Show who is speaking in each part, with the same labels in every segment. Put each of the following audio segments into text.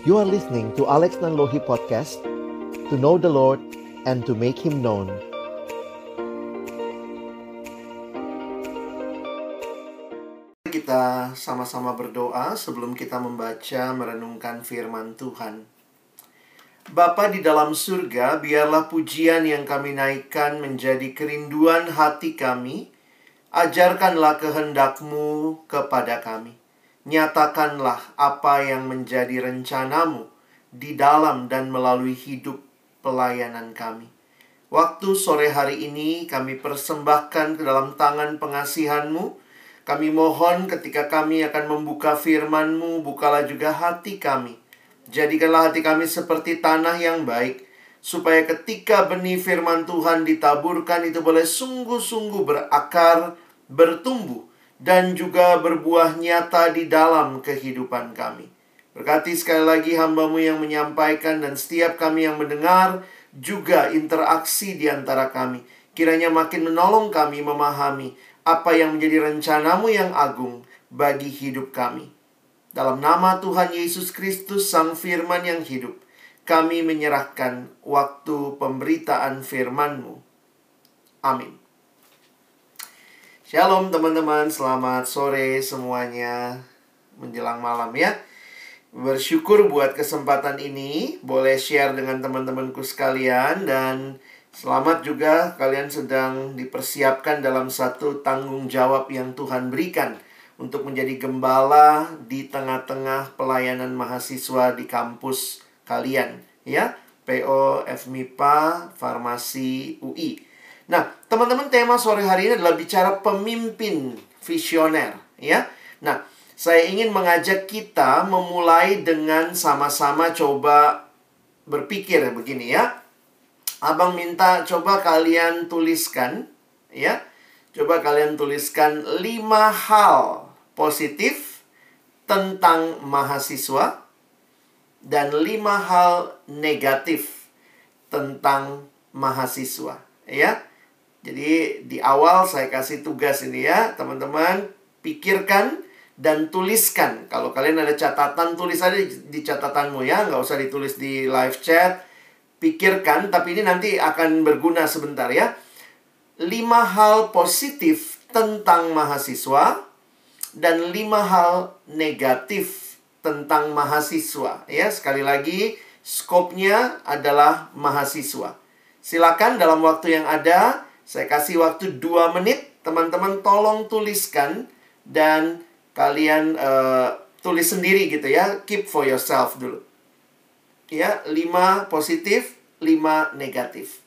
Speaker 1: You are listening to Alex Nanlohi Podcast To know the Lord and to make Him known
Speaker 2: Kita sama-sama berdoa sebelum kita membaca merenungkan firman Tuhan. Bapa di dalam surga, biarlah pujian yang kami naikkan menjadi kerinduan hati kami. Ajarkanlah kehendakmu kepada kami. Nyatakanlah apa yang menjadi rencanamu di dalam dan melalui hidup pelayanan kami. Waktu sore hari ini kami persembahkan ke dalam tangan pengasihanmu. Kami mohon ketika kami akan membuka firmanmu, bukalah juga hati kami. Jadikanlah hati kami seperti tanah yang baik, supaya ketika benih firman Tuhan ditaburkan itu boleh sungguh-sungguh berakar, bertumbuh, dan juga berbuah nyata di dalam kehidupan kami. Berkati sekali lagi hambamu yang menyampaikan dan setiap kami yang mendengar juga interaksi di antara kami. Kiranya makin menolong kami memahami apa yang menjadi rencanamu yang agung bagi hidup kami. Dalam nama Tuhan Yesus Kristus Sang Firman yang hidup, kami menyerahkan waktu pemberitaan firman-Mu. Amin. Shalom teman-teman, selamat sore semuanya menjelang malam ya. Bersyukur buat kesempatan ini, boleh share dengan teman-temanku sekalian dan selamat juga kalian sedang dipersiapkan dalam satu tanggung jawab yang Tuhan berikan untuk menjadi gembala di tengah-tengah pelayanan mahasiswa di kampus kalian ya. PO FMIPA Farmasi UI. Nah, teman-teman tema sore hari ini adalah bicara pemimpin visioner, ya. Nah, saya ingin mengajak kita memulai dengan sama-sama coba berpikir begini ya. Abang minta coba kalian tuliskan, ya. Coba kalian tuliskan lima hal positif tentang mahasiswa dan lima hal negatif tentang mahasiswa, ya. Jadi di awal saya kasih tugas ini ya, teman-teman pikirkan dan tuliskan. Kalau kalian ada catatan, tulis aja di catatanmu ya, nggak usah ditulis di live chat. Pikirkan, tapi ini nanti akan berguna sebentar ya. Lima hal positif tentang mahasiswa dan lima hal negatif tentang mahasiswa ya. Sekali lagi, skopnya adalah mahasiswa. Silakan dalam waktu yang ada saya kasih waktu 2 menit, teman-teman tolong tuliskan dan kalian uh, tulis sendiri gitu ya. Keep for yourself dulu. Ya, 5 positif, 5 negatif.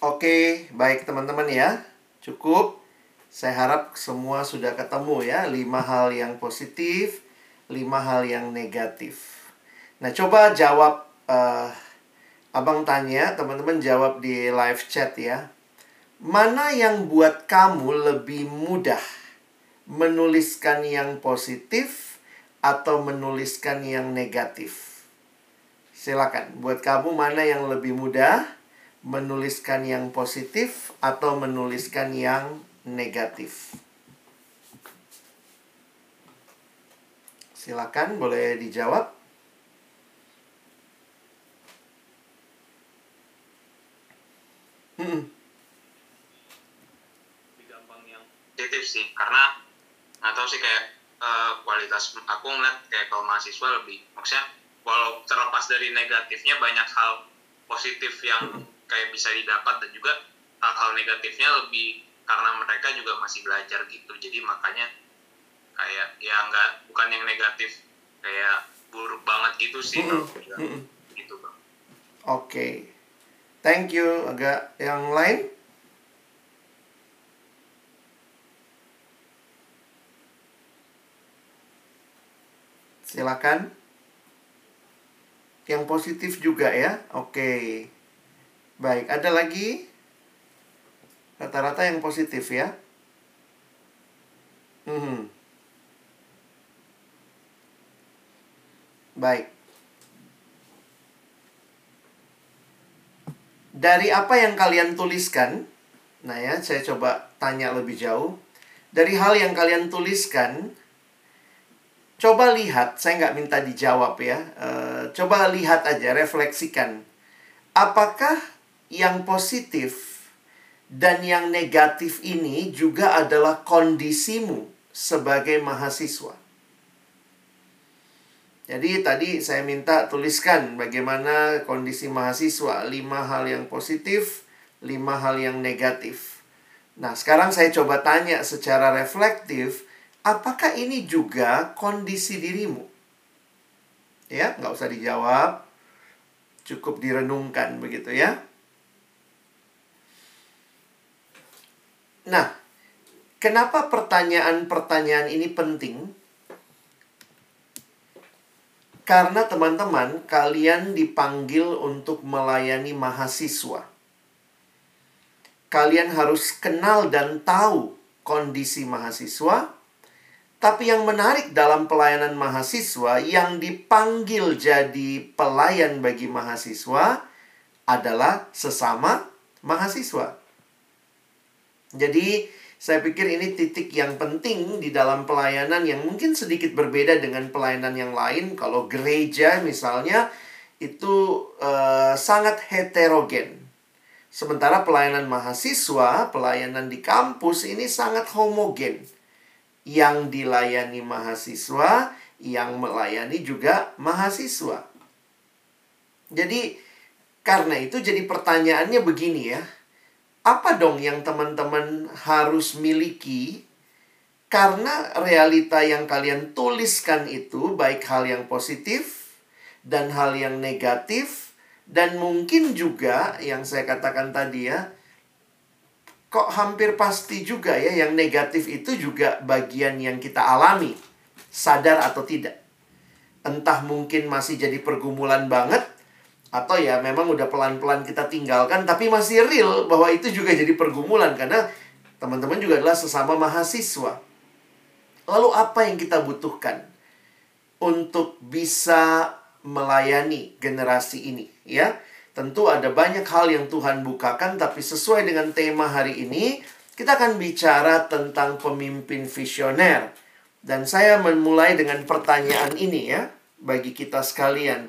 Speaker 2: Oke, baik teman-teman ya. Cukup. Saya harap semua sudah ketemu ya. 5 hal yang positif, 5 hal yang negatif. Nah, coba jawab uh, Abang tanya, teman-teman jawab di live chat ya. Mana yang buat kamu lebih mudah? Menuliskan yang positif atau menuliskan yang negatif? Silakan, buat kamu mana yang lebih mudah? Menuliskan yang positif atau menuliskan yang negatif? Silakan, boleh dijawab.
Speaker 3: Hmm. Lebih gampang yang positif sih, karena nggak tahu sih kayak uh, kualitas aku ngeliat kayak kalau mahasiswa lebih maksudnya walau terlepas dari negatifnya banyak hal positif yang kayak bisa didapat dan juga hal-hal negatifnya lebih karena mereka juga masih belajar gitu jadi makanya kayak ya nggak bukan yang negatif kayak buruk banget gitu sih kalau gitu bang.
Speaker 2: Oke. Okay. Thank you. Agak yang lain? Silakan. Yang positif juga ya. Oke. Baik, ada lagi? Rata-rata yang positif ya. Hmm. Baik. Dari apa yang kalian tuliskan, nah ya, saya coba tanya lebih jauh. Dari hal yang kalian tuliskan, coba lihat, saya nggak minta dijawab ya. Uh, coba lihat aja, refleksikan. Apakah yang positif dan yang negatif ini juga adalah kondisimu sebagai mahasiswa? Jadi tadi saya minta tuliskan bagaimana kondisi mahasiswa, lima hal yang positif, lima hal yang negatif. Nah, sekarang saya coba tanya secara reflektif, apakah ini juga kondisi dirimu? Ya, nggak usah dijawab. Cukup direnungkan begitu ya. Nah, kenapa pertanyaan-pertanyaan ini penting? Karena teman-teman, kalian dipanggil untuk melayani mahasiswa. Kalian harus kenal dan tahu kondisi mahasiswa, tapi yang menarik dalam pelayanan mahasiswa yang dipanggil jadi pelayan bagi mahasiswa adalah sesama mahasiswa. Jadi, saya pikir ini titik yang penting di dalam pelayanan yang mungkin sedikit berbeda dengan pelayanan yang lain. Kalau gereja misalnya itu uh, sangat heterogen. Sementara pelayanan mahasiswa, pelayanan di kampus ini sangat homogen yang dilayani mahasiswa, yang melayani juga mahasiswa. Jadi, karena itu jadi pertanyaannya begini ya. Apa dong yang teman-teman harus miliki? Karena realita yang kalian tuliskan itu baik hal yang positif dan hal yang negatif dan mungkin juga yang saya katakan tadi ya kok hampir pasti juga ya yang negatif itu juga bagian yang kita alami sadar atau tidak. Entah mungkin masih jadi pergumulan banget atau ya memang udah pelan-pelan kita tinggalkan tapi masih real bahwa itu juga jadi pergumulan karena teman-teman juga adalah sesama mahasiswa lalu apa yang kita butuhkan untuk bisa melayani generasi ini ya Tentu ada banyak hal yang Tuhan bukakan, tapi sesuai dengan tema hari ini, kita akan bicara tentang pemimpin visioner. Dan saya memulai dengan pertanyaan ini ya, bagi kita sekalian.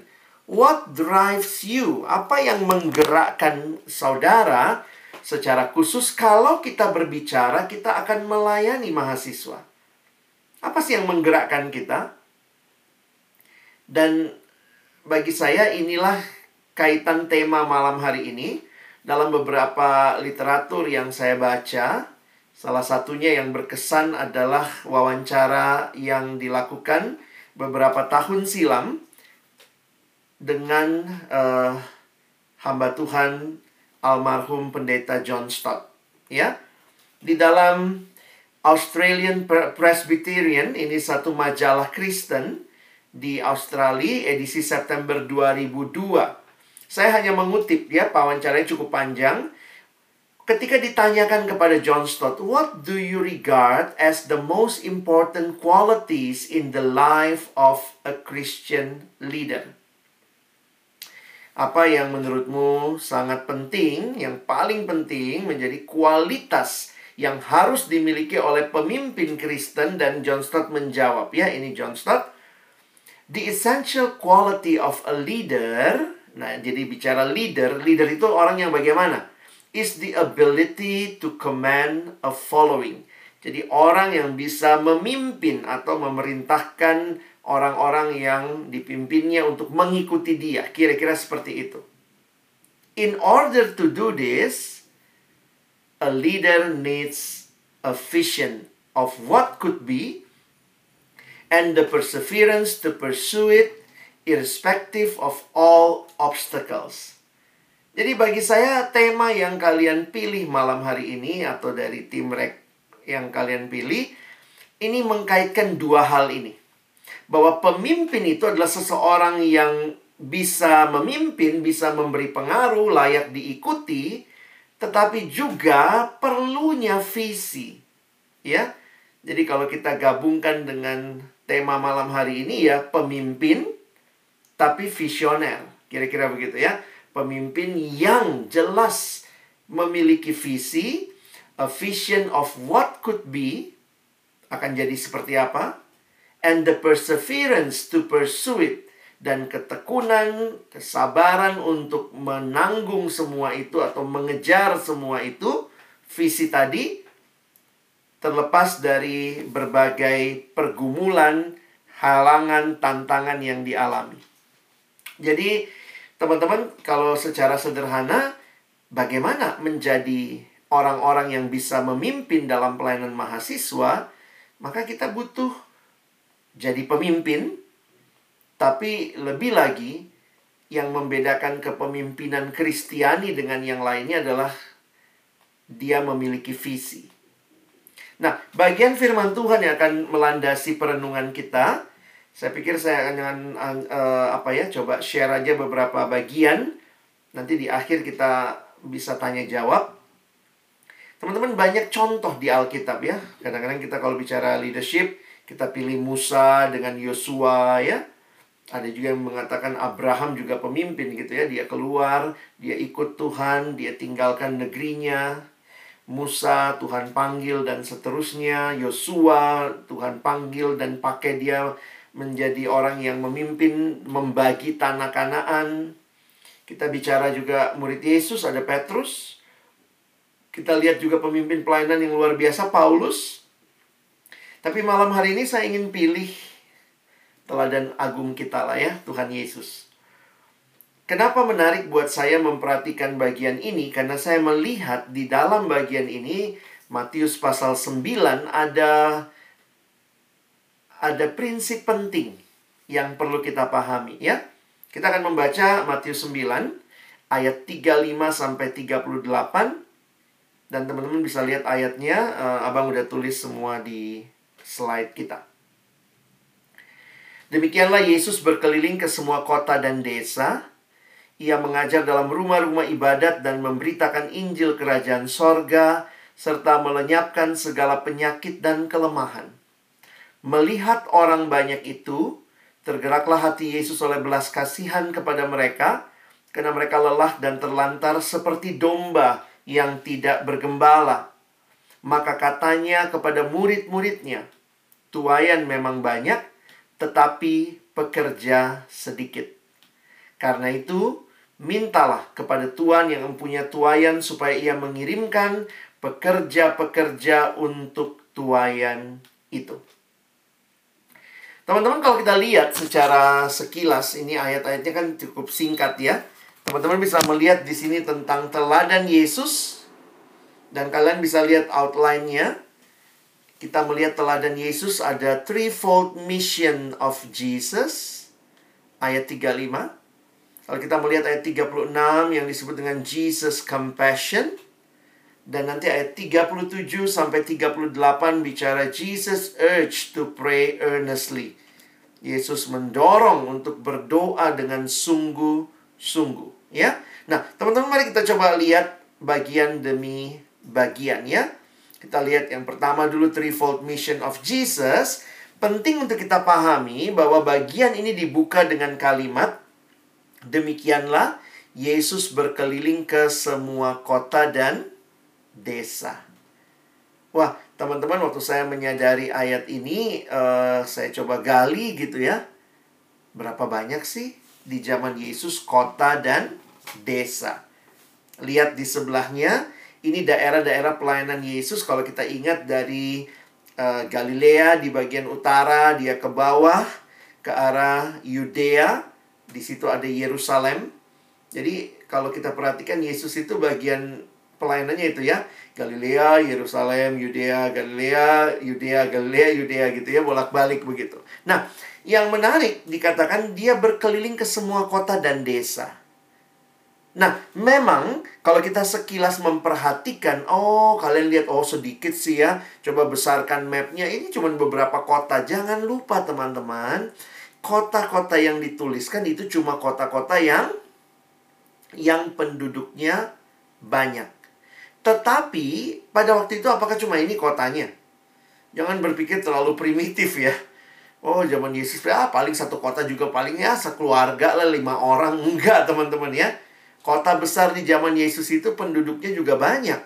Speaker 2: What drives you? Apa yang menggerakkan saudara secara khusus kalau kita berbicara, kita akan melayani mahasiswa? Apa sih yang menggerakkan kita? Dan bagi saya inilah kaitan tema malam hari ini dalam beberapa literatur yang saya baca. Salah satunya yang berkesan adalah wawancara yang dilakukan beberapa tahun silam dengan uh, hamba Tuhan almarhum pendeta John Stott. Ya, di dalam Australian Presbyterian ini satu majalah Kristen di Australia edisi September 2002 saya hanya mengutip ya, wawancaranya cukup panjang. Ketika ditanyakan kepada John Stott, what do you regard as the most important qualities in the life of a Christian leader? Apa yang menurutmu sangat penting, yang paling penting menjadi kualitas yang harus dimiliki oleh pemimpin Kristen dan John Stott menjawab ya ini John Stott the essential quality of a leader Nah, jadi bicara leader, leader itu orang yang bagaimana? Is the ability to command a following. Jadi orang yang bisa memimpin atau memerintahkan orang-orang yang dipimpinnya untuk mengikuti dia. Kira-kira seperti itu. In order to do this, a leader needs a vision of what could be and the perseverance to pursue it irrespective of all obstacles. Jadi bagi saya tema yang kalian pilih malam hari ini atau dari tim rek yang kalian pilih ini mengkaitkan dua hal ini. Bahwa pemimpin itu adalah seseorang yang bisa memimpin, bisa memberi pengaruh, layak diikuti, tetapi juga perlunya visi. Ya. Jadi kalau kita gabungkan dengan tema malam hari ini ya pemimpin tapi visioner. Kira-kira begitu ya. Pemimpin yang jelas memiliki visi, a vision of what could be akan jadi seperti apa, and the perseverance to pursue it dan ketekunan, kesabaran untuk menanggung semua itu atau mengejar semua itu, visi tadi terlepas dari berbagai pergumulan, halangan, tantangan yang dialami. Jadi, teman-teman, kalau secara sederhana, bagaimana menjadi orang-orang yang bisa memimpin dalam pelayanan mahasiswa, maka kita butuh jadi pemimpin, tapi lebih lagi yang membedakan kepemimpinan Kristiani dengan yang lainnya adalah dia memiliki visi. Nah, bagian firman Tuhan yang akan melandasi perenungan kita, saya pikir saya akan uh, apa ya, coba share aja beberapa bagian. Nanti di akhir kita bisa tanya jawab. Teman-teman banyak contoh di Alkitab ya. Kadang-kadang kita kalau bicara leadership, kita pilih Musa dengan Yosua ya. Ada juga yang mengatakan Abraham juga pemimpin gitu ya. Dia keluar, dia ikut Tuhan, dia tinggalkan negerinya. Musa Tuhan panggil dan seterusnya. Yosua Tuhan panggil dan pakai dia menjadi orang yang memimpin, membagi tanah kanaan. Kita bicara juga murid Yesus, ada Petrus. Kita lihat juga pemimpin pelayanan yang luar biasa, Paulus. Tapi malam hari ini saya ingin pilih teladan agung kita lah ya, Tuhan Yesus. Kenapa menarik buat saya memperhatikan bagian ini? Karena saya melihat di dalam bagian ini Matius pasal 9 ada ada prinsip penting yang perlu kita pahami ya. Kita akan membaca Matius 9 ayat 35 sampai 38 dan teman-teman bisa lihat ayatnya uh, Abang udah tulis semua di slide kita. Demikianlah Yesus berkeliling ke semua kota dan desa. Ia mengajar dalam rumah-rumah ibadat dan memberitakan Injil kerajaan sorga, serta melenyapkan segala penyakit dan kelemahan. Melihat orang banyak itu, tergeraklah hati Yesus oleh belas kasihan kepada mereka, karena mereka lelah dan terlantar seperti domba yang tidak bergembala. Maka katanya kepada murid-muridnya, tuayan memang banyak, tetapi pekerja sedikit. Karena itu, mintalah kepada Tuhan yang mempunyai tuayan supaya ia mengirimkan pekerja-pekerja untuk tuayan itu. Teman-teman kalau kita lihat secara sekilas ini ayat-ayatnya kan cukup singkat ya. Teman-teman bisa melihat di sini tentang teladan Yesus dan kalian bisa lihat outline-nya kita melihat teladan Yesus ada threefold mission of Jesus ayat 35. Kalau kita melihat ayat 36 yang disebut dengan Jesus compassion dan nanti ayat 37 sampai 38 bicara Jesus urge to pray earnestly. Yesus mendorong untuk berdoa dengan sungguh-sungguh, ya. Nah, teman-teman mari kita coba lihat bagian demi bagian ya. Kita lihat yang pertama dulu threefold mission of Jesus. Penting untuk kita pahami bahwa bagian ini dibuka dengan kalimat demikianlah Yesus berkeliling ke semua kota dan desa. Wah, teman-teman waktu saya menyadari ayat ini uh, saya coba gali gitu ya. Berapa banyak sih di zaman Yesus kota dan desa? Lihat di sebelahnya ini daerah-daerah pelayanan Yesus kalau kita ingat dari uh, Galilea di bagian utara dia ke bawah ke arah Yudea di situ ada Yerusalem jadi kalau kita perhatikan Yesus itu bagian pelayanannya itu ya Galilea, Yerusalem, Yudea, Galilea, Yudea, Galilea, Yudea gitu ya bolak-balik begitu. Nah, yang menarik dikatakan dia berkeliling ke semua kota dan desa. Nah, memang kalau kita sekilas memperhatikan, oh kalian lihat, oh sedikit sih ya, coba besarkan mapnya, ini cuma beberapa kota. Jangan lupa teman-teman, kota-kota yang dituliskan itu cuma kota-kota yang yang penduduknya banyak. Tetapi pada waktu itu apakah cuma ini kotanya? Jangan berpikir terlalu primitif ya. Oh zaman Yesus ya paling satu kota juga paling ya sekeluarga lah lima orang enggak teman-teman ya Kota besar di zaman Yesus itu penduduknya juga banyak.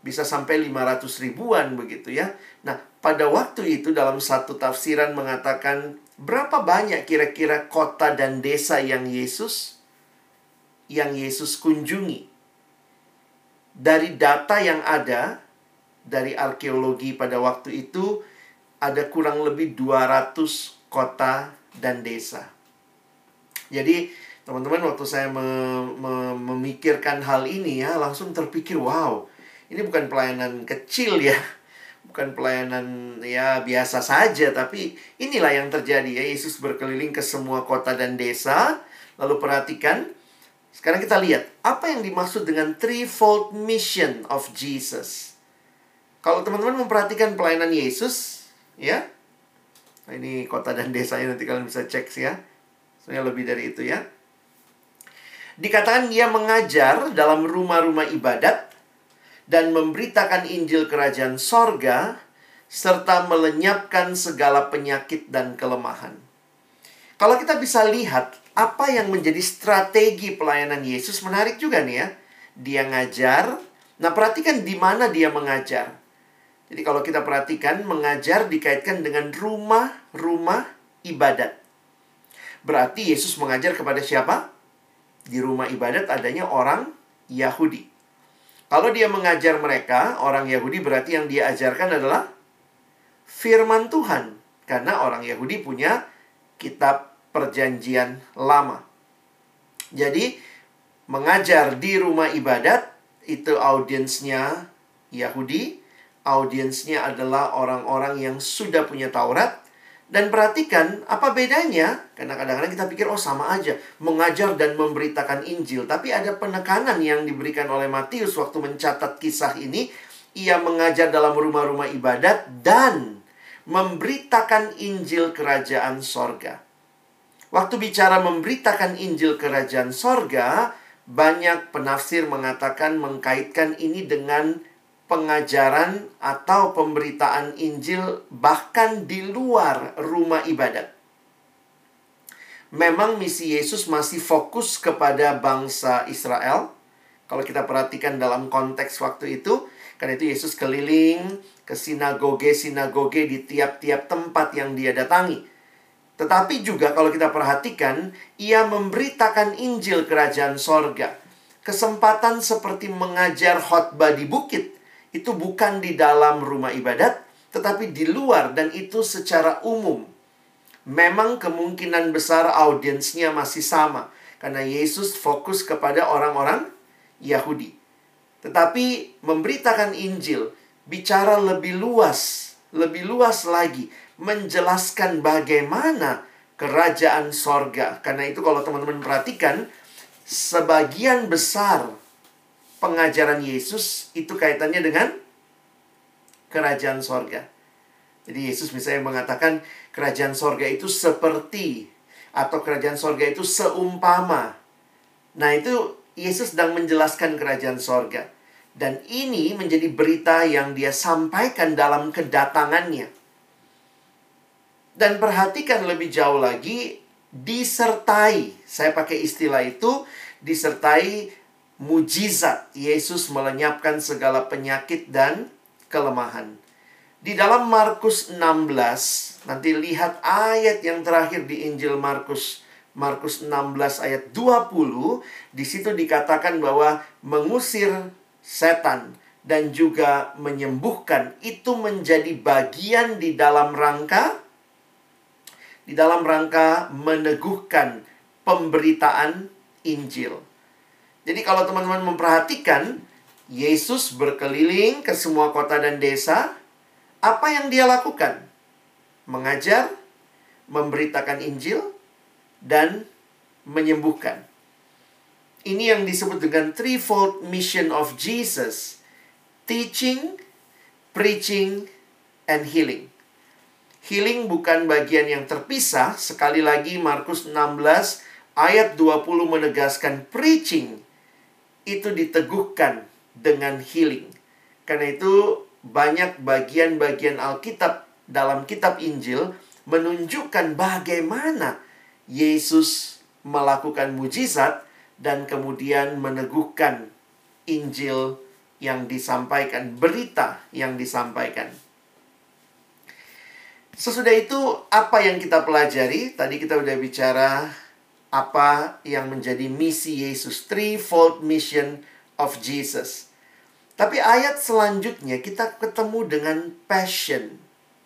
Speaker 2: Bisa sampai 500 ribuan begitu ya. Nah, pada waktu itu dalam satu tafsiran mengatakan berapa banyak kira-kira kota dan desa yang Yesus yang Yesus kunjungi. Dari data yang ada dari arkeologi pada waktu itu ada kurang lebih 200 kota dan desa. Jadi teman-teman waktu saya me me memikirkan hal ini ya langsung terpikir wow ini bukan pelayanan kecil ya bukan pelayanan ya biasa saja tapi inilah yang terjadi ya Yesus berkeliling ke semua kota dan desa. Lalu perhatikan sekarang kita lihat apa yang dimaksud dengan threefold mission of Jesus? Kalau teman-teman memperhatikan pelayanan Yesus ya ini kota dan desanya nanti kalian bisa cek sih ya sebenarnya lebih dari itu ya Dikatakan dia mengajar dalam rumah-rumah ibadat dan memberitakan Injil kerajaan sorga serta melenyapkan segala penyakit dan kelemahan. Kalau kita bisa lihat apa yang menjadi strategi pelayanan Yesus menarik juga nih ya. Dia ngajar. Nah, perhatikan di mana dia mengajar. Jadi kalau kita perhatikan mengajar dikaitkan dengan rumah-rumah ibadat. Berarti Yesus mengajar kepada siapa? Di rumah ibadat adanya orang Yahudi. Kalau dia mengajar mereka, orang Yahudi berarti yang dia ajarkan adalah firman Tuhan. Karena orang Yahudi punya kitab perjanjian lama. Jadi, mengajar di rumah ibadat, itu audiensnya Yahudi. Audiensnya adalah orang-orang yang sudah punya Taurat. Dan perhatikan apa bedanya, karena kadang-kadang kita pikir oh sama aja, mengajar dan memberitakan Injil. Tapi ada penekanan yang diberikan oleh Matius waktu mencatat kisah ini. Ia mengajar dalam rumah-rumah ibadat dan memberitakan Injil kerajaan sorga. Waktu bicara memberitakan Injil kerajaan sorga, banyak penafsir mengatakan mengkaitkan ini dengan pengajaran atau pemberitaan Injil bahkan di luar rumah ibadat. Memang misi Yesus masih fokus kepada bangsa Israel. Kalau kita perhatikan dalam konteks waktu itu, karena itu Yesus keliling ke sinagoge-sinagoge di tiap-tiap tempat yang dia datangi. Tetapi juga kalau kita perhatikan, ia memberitakan Injil kerajaan sorga. Kesempatan seperti mengajar khotbah di bukit itu bukan di dalam rumah ibadat, tetapi di luar dan itu secara umum. Memang kemungkinan besar audiensnya masih sama karena Yesus fokus kepada orang-orang Yahudi. Tetapi memberitakan Injil bicara lebih luas, lebih luas lagi menjelaskan bagaimana kerajaan sorga. Karena itu kalau teman-teman perhatikan, sebagian besar pengajaran Yesus itu kaitannya dengan kerajaan sorga. Jadi Yesus misalnya mengatakan kerajaan sorga itu seperti atau kerajaan sorga itu seumpama. Nah itu Yesus sedang menjelaskan kerajaan sorga. Dan ini menjadi berita yang dia sampaikan dalam kedatangannya. Dan perhatikan lebih jauh lagi, disertai. Saya pakai istilah itu, disertai mujizat Yesus melenyapkan segala penyakit dan kelemahan. Di dalam Markus 16, nanti lihat ayat yang terakhir di Injil Markus Markus 16 ayat 20, di situ dikatakan bahwa mengusir setan dan juga menyembuhkan itu menjadi bagian di dalam rangka di dalam rangka meneguhkan pemberitaan Injil. Jadi kalau teman-teman memperhatikan, Yesus berkeliling ke semua kota dan desa. Apa yang dia lakukan? Mengajar, memberitakan Injil, dan menyembuhkan. Ini yang disebut dengan threefold mission of Jesus. Teaching, preaching, and healing. Healing bukan bagian yang terpisah. Sekali lagi Markus 16 ayat 20 menegaskan preaching itu diteguhkan dengan healing. Karena itu banyak bagian-bagian Alkitab dalam kitab Injil menunjukkan bagaimana Yesus melakukan mujizat dan kemudian meneguhkan Injil yang disampaikan, berita yang disampaikan. Sesudah itu apa yang kita pelajari? Tadi kita udah bicara apa yang menjadi misi Yesus, threefold mission of Jesus. Tapi ayat selanjutnya kita ketemu dengan passion.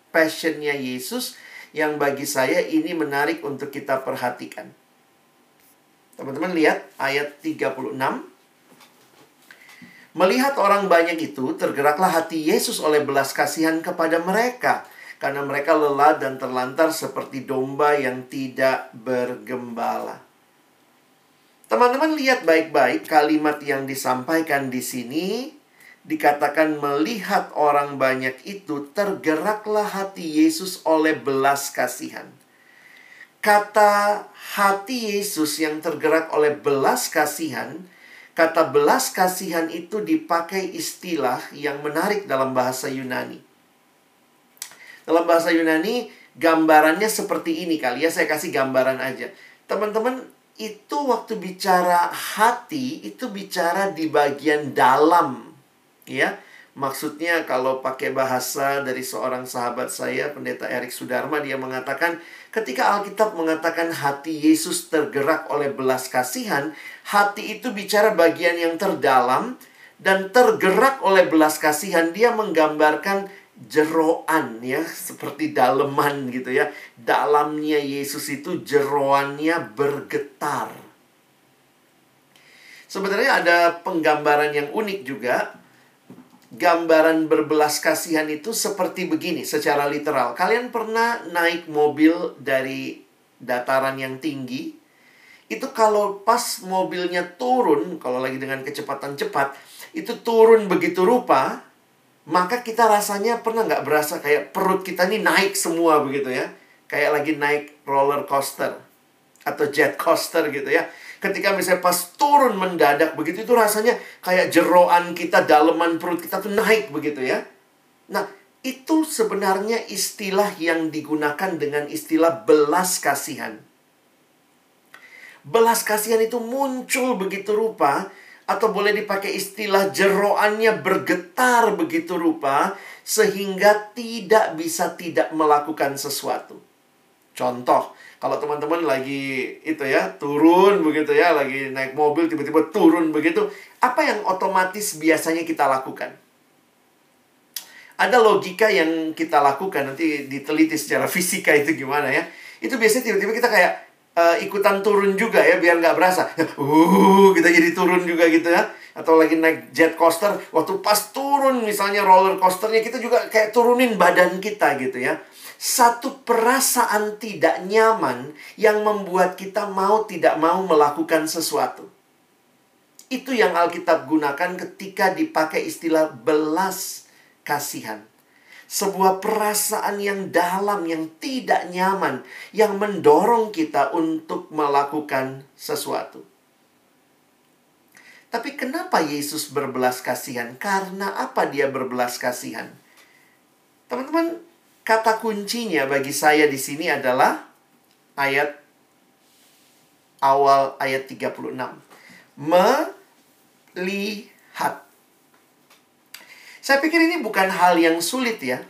Speaker 2: Passionnya Yesus yang bagi saya ini menarik untuk kita perhatikan. Teman-teman lihat ayat 36. Melihat orang banyak itu, tergeraklah hati Yesus oleh belas kasihan kepada mereka karena mereka lelah dan terlantar seperti domba yang tidak bergembala. Teman-teman lihat baik-baik kalimat yang disampaikan di sini dikatakan melihat orang banyak itu tergeraklah hati Yesus oleh belas kasihan. Kata hati Yesus yang tergerak oleh belas kasihan, kata belas kasihan itu dipakai istilah yang menarik dalam bahasa Yunani. Dalam bahasa Yunani, gambarannya seperti ini kali ya. Saya kasih gambaran aja. Teman-teman, itu waktu bicara hati, itu bicara di bagian dalam. Ya, Maksudnya kalau pakai bahasa dari seorang sahabat saya, Pendeta Erik Sudarma, dia mengatakan ketika Alkitab mengatakan hati Yesus tergerak oleh belas kasihan, hati itu bicara bagian yang terdalam dan tergerak oleh belas kasihan, dia menggambarkan jeroan ya seperti daleman gitu ya. Dalamnya Yesus itu jeroannya bergetar. Sebenarnya ada penggambaran yang unik juga. Gambaran berbelas kasihan itu seperti begini secara literal. Kalian pernah naik mobil dari dataran yang tinggi? Itu kalau pas mobilnya turun kalau lagi dengan kecepatan cepat itu turun begitu rupa maka kita rasanya pernah nggak berasa kayak perut kita ini naik semua begitu ya. Kayak lagi naik roller coaster atau jet coaster gitu ya. Ketika misalnya pas turun mendadak begitu itu rasanya kayak jeroan kita, daleman perut kita tuh naik begitu ya. Nah, itu sebenarnya istilah yang digunakan dengan istilah belas kasihan. Belas kasihan itu muncul begitu rupa atau boleh dipakai istilah jeroannya bergetar begitu rupa sehingga tidak bisa tidak melakukan sesuatu. Contoh, kalau teman-teman lagi itu ya, turun begitu ya, lagi naik mobil tiba-tiba turun begitu, apa yang otomatis biasanya kita lakukan? Ada logika yang kita lakukan nanti diteliti secara fisika itu gimana ya. Itu biasanya tiba-tiba kita kayak uh, ikutan turun juga ya biar nggak berasa. Uh, kita jadi turun juga gitu ya. Atau lagi naik jet coaster, waktu pas turun misalnya roller coasternya kita juga kayak turunin badan kita gitu ya. Satu perasaan tidak nyaman yang membuat kita mau tidak mau melakukan sesuatu. Itu yang Alkitab gunakan ketika dipakai istilah belas kasihan sebuah perasaan yang dalam, yang tidak nyaman, yang mendorong kita untuk melakukan sesuatu. Tapi kenapa Yesus berbelas kasihan? Karena apa dia berbelas kasihan? Teman-teman, kata kuncinya bagi saya di sini adalah ayat awal ayat 36. Melihat. Saya pikir ini bukan hal yang sulit ya.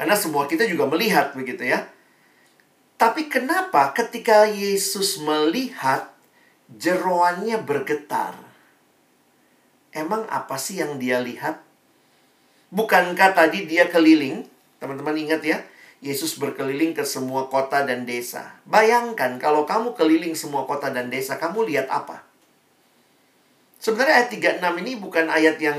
Speaker 2: Karena semua kita juga melihat begitu ya. Tapi kenapa ketika Yesus melihat jeroannya bergetar? Emang apa sih yang dia lihat? Bukankah tadi dia keliling? Teman-teman ingat ya, Yesus berkeliling ke semua kota dan desa. Bayangkan kalau kamu keliling semua kota dan desa, kamu lihat apa? Sebenarnya ayat 36 ini bukan ayat yang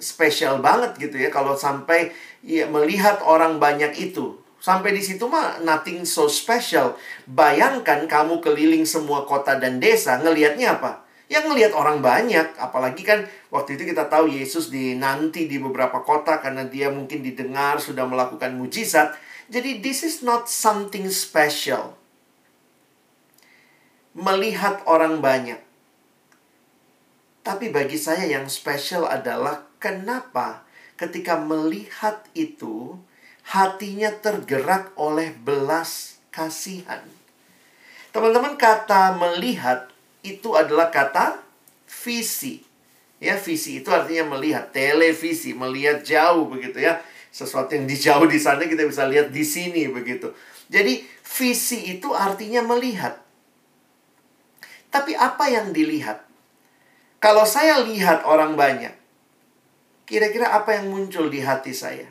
Speaker 2: spesial banget gitu ya kalau sampai ya, melihat orang banyak itu. Sampai di situ mah nothing so special. Bayangkan kamu keliling semua kota dan desa, ngelihatnya apa? Yang ngelihat orang banyak, apalagi kan waktu itu kita tahu Yesus dinanti di beberapa kota karena dia mungkin didengar sudah melakukan mujizat. Jadi this is not something special. Melihat orang banyak tapi bagi saya yang spesial adalah kenapa ketika melihat itu hatinya tergerak oleh belas kasihan. Teman-teman kata melihat itu adalah kata visi. Ya, visi itu artinya melihat televisi, melihat jauh begitu ya. sesuatu yang di jauh di sana kita bisa lihat di sini begitu. Jadi visi itu artinya melihat. Tapi apa yang dilihat? Kalau saya lihat orang banyak, kira-kira apa yang muncul di hati saya?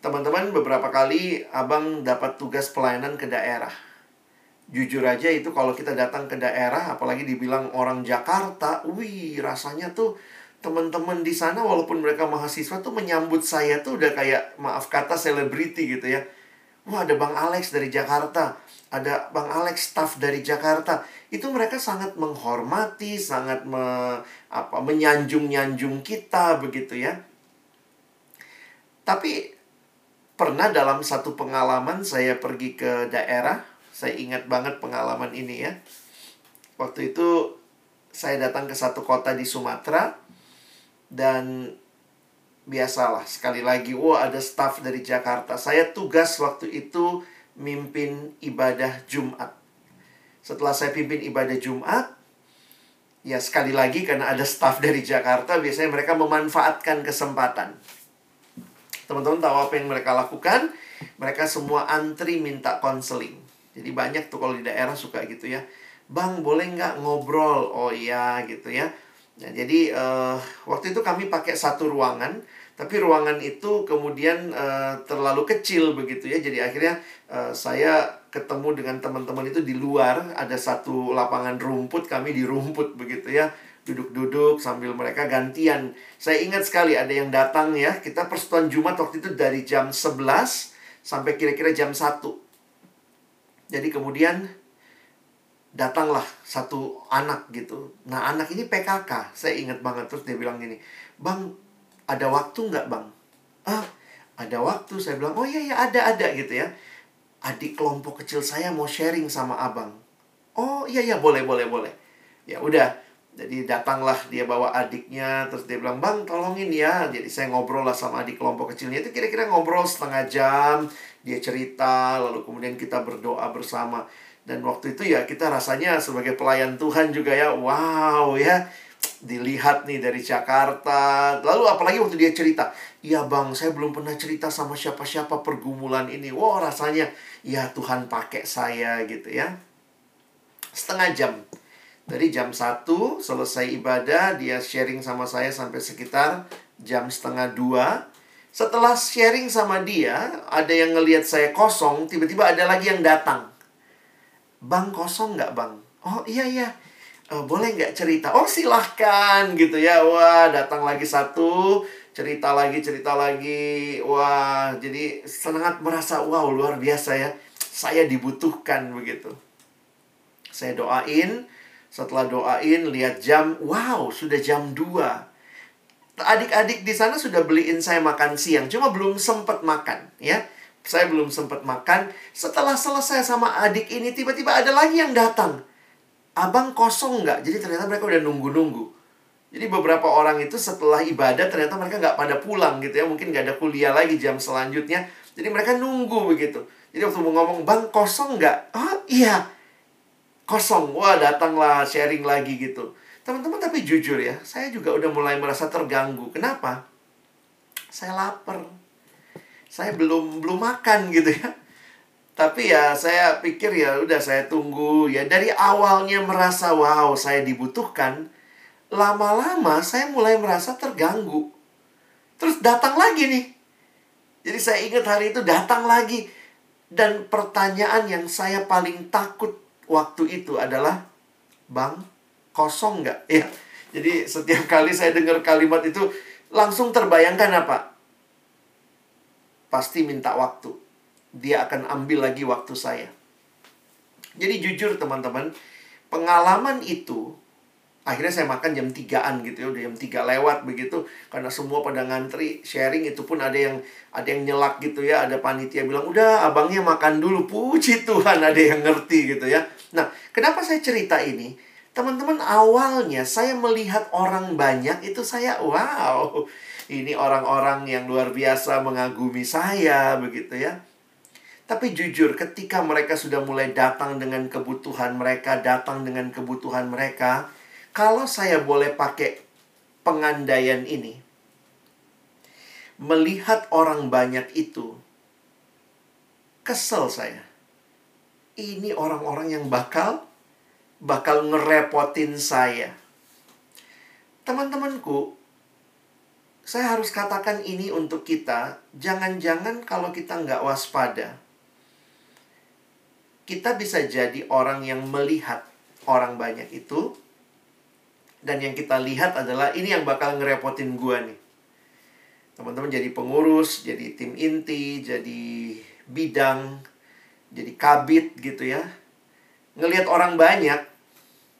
Speaker 2: Teman-teman, beberapa kali abang dapat tugas pelayanan ke daerah. Jujur aja itu kalau kita datang ke daerah, apalagi dibilang orang Jakarta, wih rasanya tuh teman-teman di sana walaupun mereka mahasiswa tuh menyambut saya tuh udah kayak maaf kata selebriti gitu ya. Wah ada Bang Alex dari Jakarta, ada Bang Alex staff dari Jakarta. Itu mereka sangat menghormati, sangat me, apa menyanjung-nyanjung kita begitu ya. Tapi pernah dalam satu pengalaman saya pergi ke daerah, saya ingat banget pengalaman ini ya. Waktu itu saya datang ke satu kota di Sumatera dan biasalah sekali lagi, wah ada staff dari Jakarta. Saya tugas waktu itu mimpin ibadah Jumat. Setelah saya pimpin ibadah Jumat, ya sekali lagi karena ada staff dari Jakarta, biasanya mereka memanfaatkan kesempatan Teman-teman tahu apa yang mereka lakukan? Mereka semua antri minta konseling. Jadi banyak tuh kalau di daerah suka gitu ya. Bang, boleh nggak ngobrol? Oh iya gitu ya. Nah, jadi uh, waktu itu kami pakai satu ruangan, tapi ruangan itu kemudian uh, terlalu kecil begitu ya. Jadi akhirnya uh, saya ketemu dengan teman-teman itu di luar, ada satu lapangan rumput, kami di rumput begitu ya duduk-duduk sambil mereka gantian. Saya ingat sekali ada yang datang ya, kita persetuan Jumat waktu itu dari jam 11 sampai kira-kira jam 1. Jadi kemudian datanglah satu anak gitu. Nah anak ini PKK, saya ingat banget. Terus dia bilang gini, Bang, ada waktu nggak bang? Ah, ada waktu. Saya bilang, oh iya ya ada, ada gitu ya. Adik kelompok kecil saya mau sharing sama abang. Oh iya iya boleh boleh boleh. Ya udah, jadi datanglah dia bawa adiknya Terus dia bilang Bang tolongin ya Jadi saya ngobrol lah sama adik kelompok kecilnya Itu kira-kira ngobrol setengah jam Dia cerita Lalu kemudian kita berdoa bersama Dan waktu itu ya kita rasanya sebagai pelayan Tuhan juga ya Wow ya Dilihat nih dari Jakarta Lalu apalagi waktu dia cerita Iya bang saya belum pernah cerita sama siapa-siapa pergumulan ini Wow rasanya Ya Tuhan pakai saya gitu ya Setengah jam dari jam 1 selesai ibadah, dia sharing sama saya sampai sekitar jam setengah 2. Setelah sharing sama dia, ada yang ngelihat saya kosong, tiba-tiba ada lagi yang datang. Bang kosong nggak bang? Oh iya iya, uh, boleh nggak cerita? Oh silahkan gitu ya. Wah datang lagi satu, cerita lagi cerita lagi. Wah jadi sangat merasa wow luar biasa ya. Saya dibutuhkan begitu. Saya doain, setelah doain, lihat jam, wow, sudah jam 2. Adik-adik di sana sudah beliin saya makan siang, cuma belum sempat makan, ya. Saya belum sempat makan. Setelah selesai sama adik ini, tiba-tiba ada lagi yang datang. Abang kosong nggak? Jadi ternyata mereka udah nunggu-nunggu. Jadi beberapa orang itu setelah ibadah ternyata mereka nggak pada pulang gitu ya. Mungkin nggak ada kuliah lagi jam selanjutnya. Jadi mereka nunggu begitu. Jadi waktu mau ngomong, Bang kosong nggak? Oh iya kosong. Wah, datanglah sharing lagi gitu. Teman-teman tapi jujur ya, saya juga udah mulai merasa terganggu. Kenapa? Saya lapar. Saya belum belum makan gitu ya. Tapi ya saya pikir ya udah saya tunggu. Ya dari awalnya merasa wow saya dibutuhkan lama-lama saya mulai merasa terganggu. Terus datang lagi nih. Jadi saya ingat hari itu datang lagi. Dan pertanyaan yang saya paling takut waktu itu adalah bang kosong nggak? Ya jadi setiap kali saya dengar kalimat itu langsung terbayangkan apa? Pasti minta waktu dia akan ambil lagi waktu saya. Jadi jujur teman-teman pengalaman itu akhirnya saya makan jam 3-an gitu ya udah jam 3 lewat begitu karena semua pada ngantri sharing itu pun ada yang ada yang nyelak gitu ya ada panitia bilang udah abangnya makan dulu. Puji Tuhan ada yang ngerti gitu ya. Nah kenapa saya cerita ini? Teman-teman awalnya saya melihat orang banyak itu saya wow ini orang-orang yang luar biasa mengagumi saya begitu ya tapi jujur ketika mereka sudah mulai datang dengan kebutuhan mereka datang dengan kebutuhan mereka kalau saya boleh pakai pengandaian ini, melihat orang banyak itu, kesel saya. Ini orang-orang yang bakal bakal ngerepotin saya. Teman-temanku, saya harus katakan ini untuk kita. Jangan-jangan kalau kita nggak waspada, kita bisa jadi orang yang melihat orang banyak itu, dan yang kita lihat adalah ini yang bakal ngerepotin gua nih. Teman-teman jadi pengurus, jadi tim inti, jadi bidang, jadi kabit gitu ya. Ngelihat orang banyak,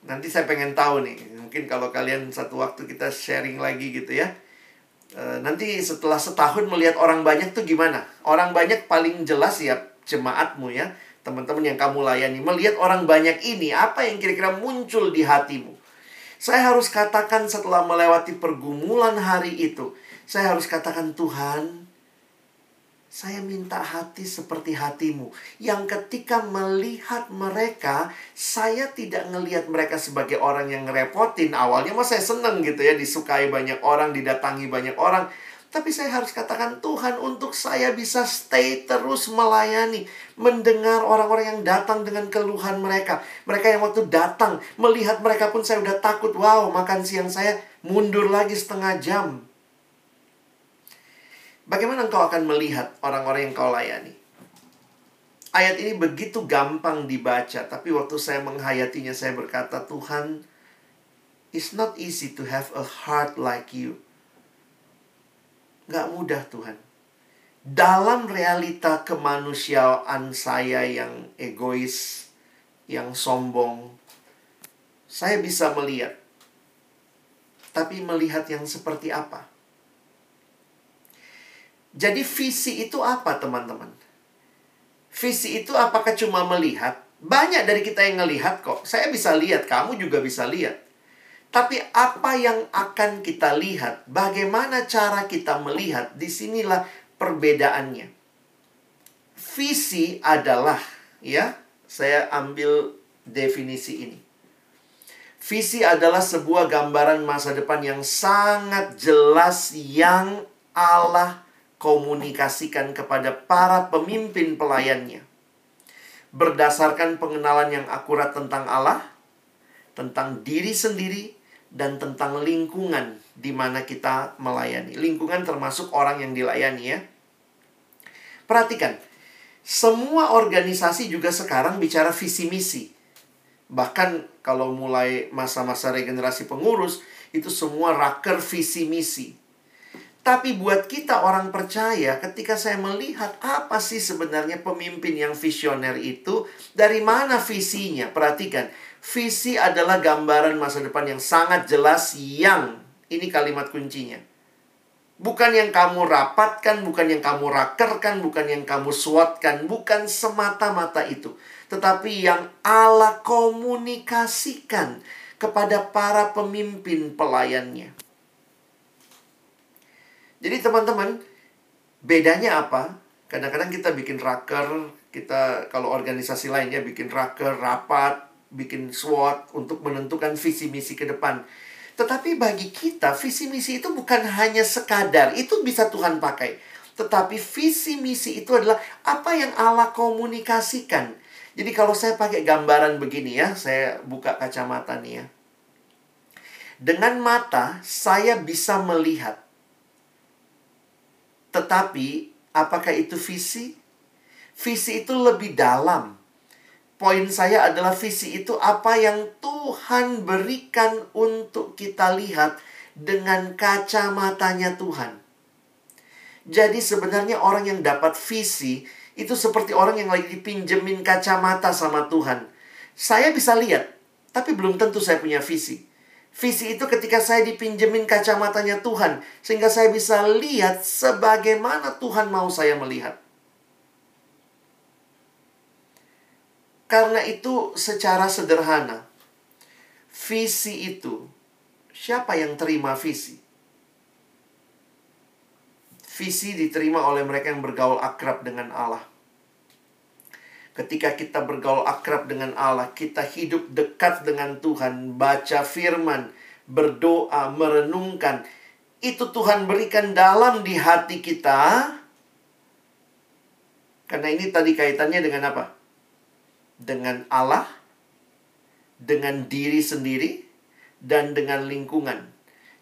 Speaker 2: nanti saya pengen tahu nih. Mungkin kalau kalian satu waktu kita sharing lagi gitu ya. E, nanti setelah setahun melihat orang banyak tuh gimana? Orang banyak paling jelas ya jemaatmu ya. Teman-teman yang kamu layani. Melihat orang banyak ini, apa yang kira-kira muncul di hatimu? Saya harus katakan setelah melewati pergumulan hari itu, saya harus katakan Tuhan, saya minta hati seperti hatimu. Yang ketika melihat mereka, saya tidak ngelihat mereka sebagai orang yang ngerepotin. Awalnya mah saya seneng gitu ya, disukai banyak orang, didatangi banyak orang. Tapi saya harus katakan Tuhan untuk saya bisa stay terus melayani. Mendengar orang-orang yang datang dengan keluhan mereka. Mereka yang waktu datang, melihat mereka pun saya udah takut. Wow, makan siang saya mundur lagi setengah jam. Bagaimana engkau akan melihat orang-orang yang kau layani? Ayat ini begitu gampang dibaca, tapi waktu saya menghayatinya saya berkata, Tuhan, it's not easy to have a heart like you. Gak mudah Tuhan. Dalam realita kemanusiaan saya yang egois, yang sombong, saya bisa melihat. Tapi melihat yang seperti apa? Jadi visi itu apa teman-teman? Visi itu apakah cuma melihat? Banyak dari kita yang ngelihat kok. Saya bisa lihat, kamu juga bisa lihat. Tapi apa yang akan kita lihat, bagaimana cara kita melihat, di sinilah perbedaannya. Visi adalah, ya, saya ambil definisi ini. Visi adalah sebuah gambaran masa depan yang sangat jelas yang Allah komunikasikan kepada para pemimpin pelayannya. Berdasarkan pengenalan yang akurat tentang Allah, tentang diri sendiri, dan tentang lingkungan di mana kita melayani. Lingkungan termasuk orang yang dilayani ya. Perhatikan, semua organisasi juga sekarang bicara visi misi. Bahkan kalau mulai masa-masa regenerasi pengurus, itu semua raker visi misi. Tapi buat kita orang percaya, ketika saya melihat apa sih sebenarnya pemimpin yang visioner itu, dari mana visinya? Perhatikan, Visi adalah gambaran masa depan yang sangat jelas yang ini kalimat kuncinya. Bukan yang kamu rapatkan, bukan yang kamu rakerkan, bukan yang kamu suatkan, bukan semata-mata itu. Tetapi yang Allah komunikasikan kepada para pemimpin pelayannya. Jadi teman-teman, bedanya apa? Kadang-kadang kita bikin raker, kita kalau organisasi lainnya bikin raker, rapat, bikin SWOT untuk menentukan visi misi ke depan. Tetapi bagi kita, visi misi itu bukan hanya sekadar, itu bisa Tuhan pakai. Tetapi visi misi itu adalah apa yang Allah komunikasikan. Jadi kalau saya pakai gambaran begini ya, saya buka kacamata nih ya. Dengan mata, saya bisa melihat. Tetapi, apakah itu visi? Visi itu lebih dalam poin saya adalah visi itu apa yang Tuhan berikan untuk kita lihat dengan kacamatanya Tuhan. Jadi sebenarnya orang yang dapat visi itu seperti orang yang lagi dipinjemin kacamata sama Tuhan. Saya bisa lihat, tapi belum tentu saya punya visi. Visi itu ketika saya dipinjemin kacamatanya Tuhan, sehingga saya bisa lihat sebagaimana Tuhan mau saya melihat. Karena itu secara sederhana, visi itu, siapa yang terima visi? Visi diterima oleh mereka yang bergaul akrab dengan Allah. Ketika kita bergaul akrab dengan Allah, kita hidup dekat dengan Tuhan, baca firman, berdoa, merenungkan. itu Tuhan berikan dalam di hati kita. Karena ini tadi kaitannya dengan apa? Dengan Allah, dengan diri sendiri, dan dengan lingkungan.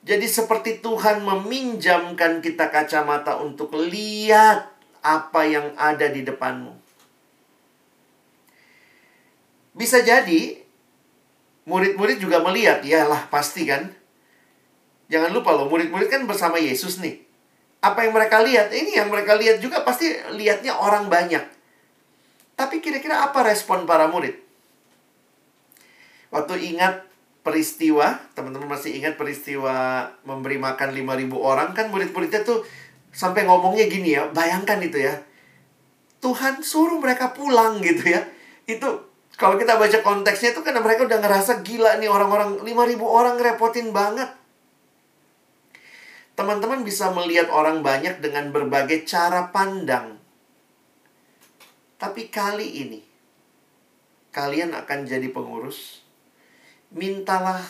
Speaker 2: Jadi seperti Tuhan meminjamkan kita kacamata untuk lihat apa yang ada di depanmu. Bisa jadi murid-murid juga melihat, ya lah pasti kan. Jangan lupa loh, murid-murid kan bersama Yesus nih. Apa yang mereka lihat? Ini yang mereka lihat juga pasti lihatnya orang banyak. Tapi kira-kira apa respon para murid? Waktu ingat peristiwa, teman-teman masih ingat peristiwa memberi makan 5000 orang kan murid-muridnya tuh sampai ngomongnya gini ya, bayangkan itu ya. Tuhan suruh mereka pulang gitu ya. Itu kalau kita baca konteksnya itu karena mereka udah ngerasa gila nih orang-orang 5000 orang ngerepotin banget. Teman-teman bisa melihat orang banyak dengan berbagai cara pandang. Tapi kali ini kalian akan jadi pengurus. Mintalah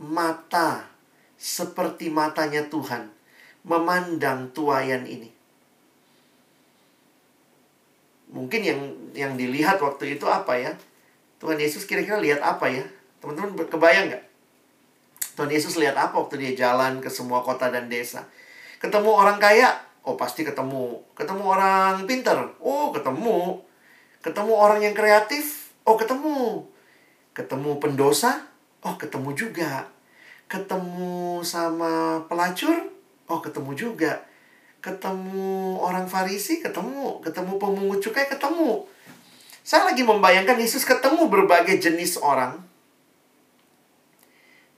Speaker 2: mata seperti matanya Tuhan memandang tuayan ini. Mungkin yang yang dilihat waktu itu apa ya? Tuhan Yesus kira-kira lihat apa ya? Teman-teman kebayang nggak? Tuhan Yesus lihat apa waktu dia jalan ke semua kota dan desa? Ketemu orang kaya? Oh pasti ketemu. Ketemu orang pintar? Oh ketemu. Ketemu orang yang kreatif? Oh ketemu. Ketemu pendosa? Oh ketemu juga. Ketemu sama pelacur? Oh ketemu juga ketemu orang Farisi, ketemu, ketemu pemungut cukai, ketemu. Saya lagi membayangkan Yesus ketemu berbagai jenis orang.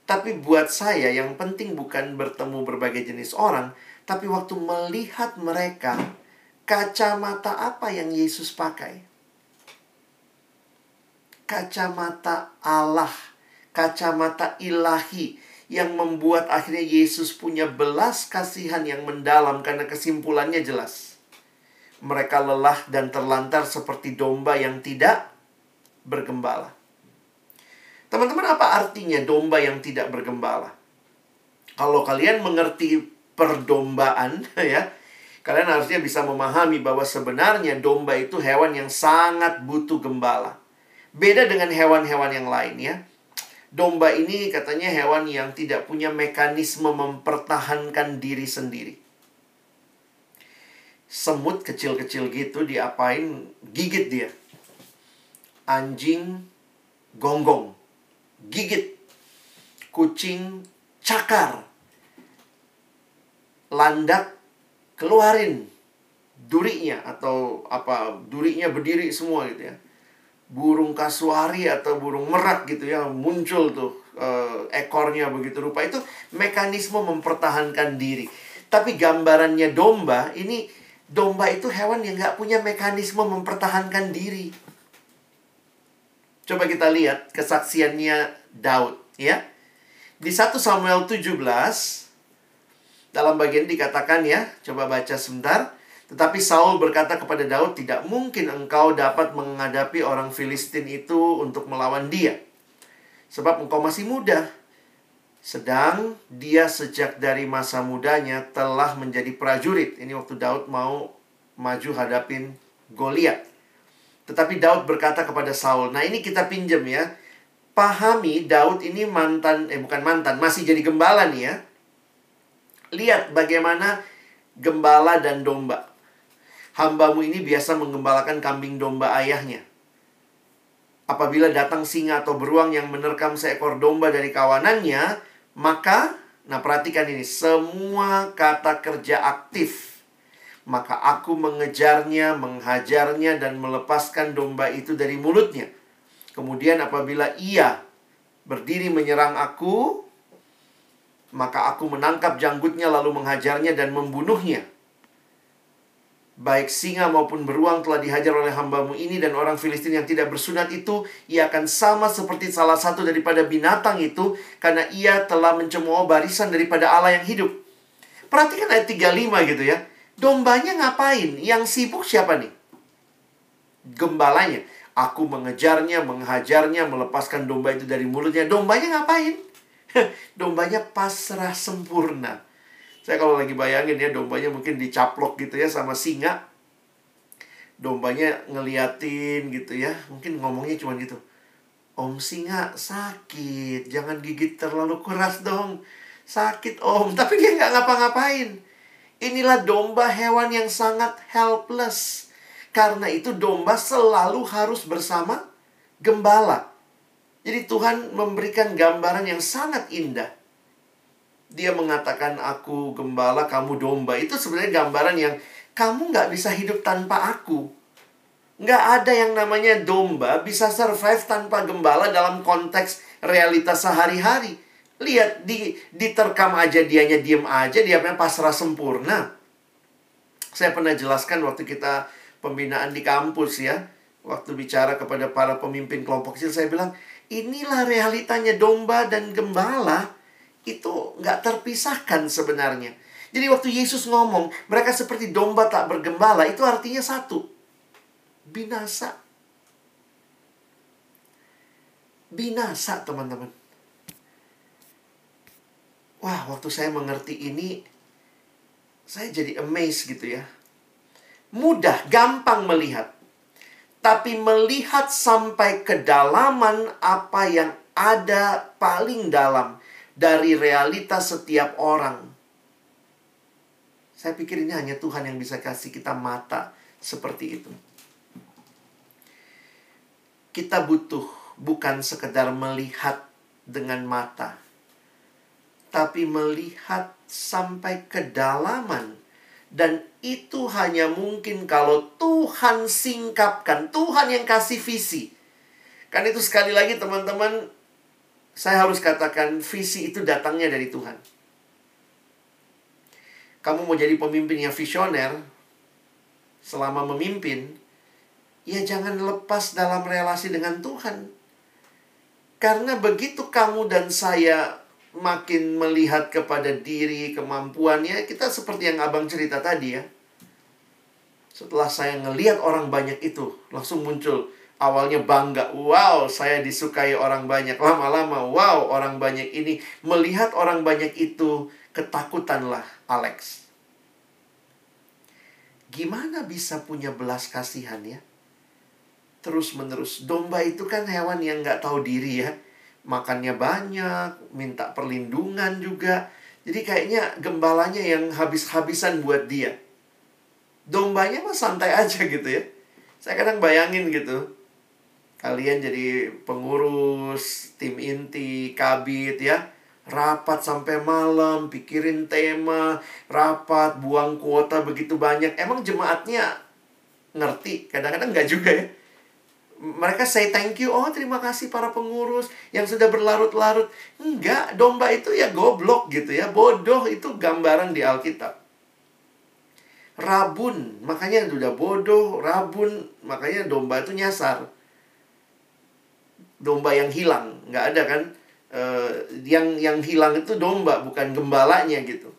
Speaker 2: Tapi buat saya yang penting bukan bertemu berbagai jenis orang, tapi waktu melihat mereka, kacamata apa yang Yesus pakai? Kacamata Allah, kacamata ilahi yang membuat akhirnya Yesus punya belas kasihan yang mendalam karena kesimpulannya jelas. Mereka lelah dan terlantar seperti domba yang tidak bergembala. Teman-teman, apa artinya domba yang tidak bergembala? Kalau kalian mengerti perdombaan, ya, kalian harusnya bisa memahami bahwa sebenarnya domba itu hewan yang sangat butuh gembala. Beda dengan hewan-hewan yang lain, ya domba ini katanya hewan yang tidak punya mekanisme mempertahankan diri sendiri. Semut kecil-kecil gitu diapain gigit dia. Anjing gonggong, gigit. Kucing cakar. Landak keluarin durinya atau apa durinya berdiri semua gitu ya. Burung kasuari atau burung merak gitu ya muncul tuh uh, ekornya begitu rupa. Itu mekanisme mempertahankan diri. Tapi gambarannya domba ini domba itu hewan yang nggak punya mekanisme mempertahankan diri. Coba kita lihat kesaksiannya Daud ya. Di 1 Samuel 17 dalam bagian dikatakan ya coba baca sebentar tetapi Saul berkata kepada Daud, "Tidak mungkin engkau dapat menghadapi orang Filistin itu untuk melawan dia, sebab engkau masih muda." Sedang dia sejak dari masa mudanya telah menjadi prajurit. Ini waktu Daud mau maju hadapin Goliat. Tetapi Daud berkata kepada Saul, "Nah, ini kita pinjam ya. Pahami Daud ini mantan eh bukan mantan, masih jadi gembala nih ya. Lihat bagaimana gembala dan domba hambamu ini biasa menggembalakan kambing domba ayahnya. Apabila datang singa atau beruang yang menerkam seekor domba dari kawanannya, maka, nah perhatikan ini, semua kata kerja aktif. Maka aku mengejarnya, menghajarnya, dan melepaskan domba itu dari mulutnya. Kemudian apabila ia berdiri menyerang aku, maka aku menangkap janggutnya lalu menghajarnya dan membunuhnya baik singa maupun beruang telah dihajar oleh hambamu ini dan orang Filistin yang tidak bersunat itu, ia akan sama seperti salah satu daripada binatang itu, karena ia telah mencemooh barisan daripada Allah yang hidup. Perhatikan ayat 35 gitu ya. Dombanya ngapain? Yang sibuk siapa nih? Gembalanya. Aku mengejarnya, menghajarnya, melepaskan domba itu dari mulutnya. Dombanya ngapain? Dombanya pasrah sempurna. Saya kalau lagi bayangin ya dombanya mungkin dicaplok gitu ya sama singa. Dombanya ngeliatin gitu ya. Mungkin ngomongnya cuma gitu. Om singa sakit, jangan gigit terlalu keras dong. Sakit om, tapi dia nggak ngapa-ngapain. Inilah domba hewan yang sangat helpless. Karena itu domba selalu harus bersama gembala. Jadi Tuhan memberikan gambaran yang sangat indah. Dia mengatakan aku gembala, kamu domba. Itu sebenarnya gambaran yang kamu nggak bisa hidup tanpa aku. Nggak ada yang namanya domba bisa survive tanpa gembala dalam konteks realitas sehari-hari. Lihat, di, diterkam aja dianya diem aja, dia punya pasrah sempurna. Saya pernah jelaskan waktu kita pembinaan di kampus ya. Waktu bicara kepada para pemimpin kelompok kecil, saya bilang, inilah realitanya domba dan gembala. Itu nggak terpisahkan sebenarnya. Jadi waktu Yesus ngomong, mereka seperti domba tak bergembala, itu artinya satu. Binasa. Binasa, teman-teman Wah, waktu saya mengerti ini, saya jadi amazed gitu ya. Mudah, gampang melihat. Tapi melihat sampai kedalaman apa yang ada paling dalam dari realitas setiap orang. Saya pikir ini hanya Tuhan yang bisa kasih kita mata seperti itu. Kita butuh bukan sekedar melihat dengan mata, tapi melihat sampai kedalaman. Dan itu hanya mungkin kalau Tuhan singkapkan, Tuhan yang kasih visi. Kan itu sekali lagi teman-teman, saya harus katakan visi itu datangnya dari Tuhan. Kamu mau jadi pemimpin yang visioner, selama memimpin, ya jangan lepas dalam relasi dengan Tuhan. Karena begitu kamu dan saya makin melihat kepada diri, kemampuannya, kita seperti yang abang cerita tadi ya. Setelah saya ngelihat orang banyak itu, langsung muncul awalnya bangga. Wow, saya disukai orang banyak. Lama-lama, wow, orang banyak ini. Melihat orang banyak itu, ketakutanlah Alex. Gimana bisa punya belas kasihan ya? Terus menerus. Domba itu kan hewan yang nggak tahu diri ya makannya banyak, minta perlindungan juga. Jadi kayaknya gembalanya yang habis-habisan buat dia. Dombanya mah santai aja gitu ya. Saya kadang bayangin gitu. Kalian jadi pengurus, tim inti, kabit ya. Rapat sampai malam, pikirin tema, rapat, buang kuota begitu banyak. Emang jemaatnya ngerti? Kadang-kadang nggak juga ya mereka say thank you. Oh, terima kasih para pengurus yang sudah berlarut-larut. Enggak, domba itu ya goblok gitu ya. Bodoh itu gambaran di Alkitab. Rabun, makanya sudah bodoh, rabun, makanya domba itu nyasar. Domba yang hilang, nggak ada kan? E, yang yang hilang itu domba, bukan gembalanya gitu.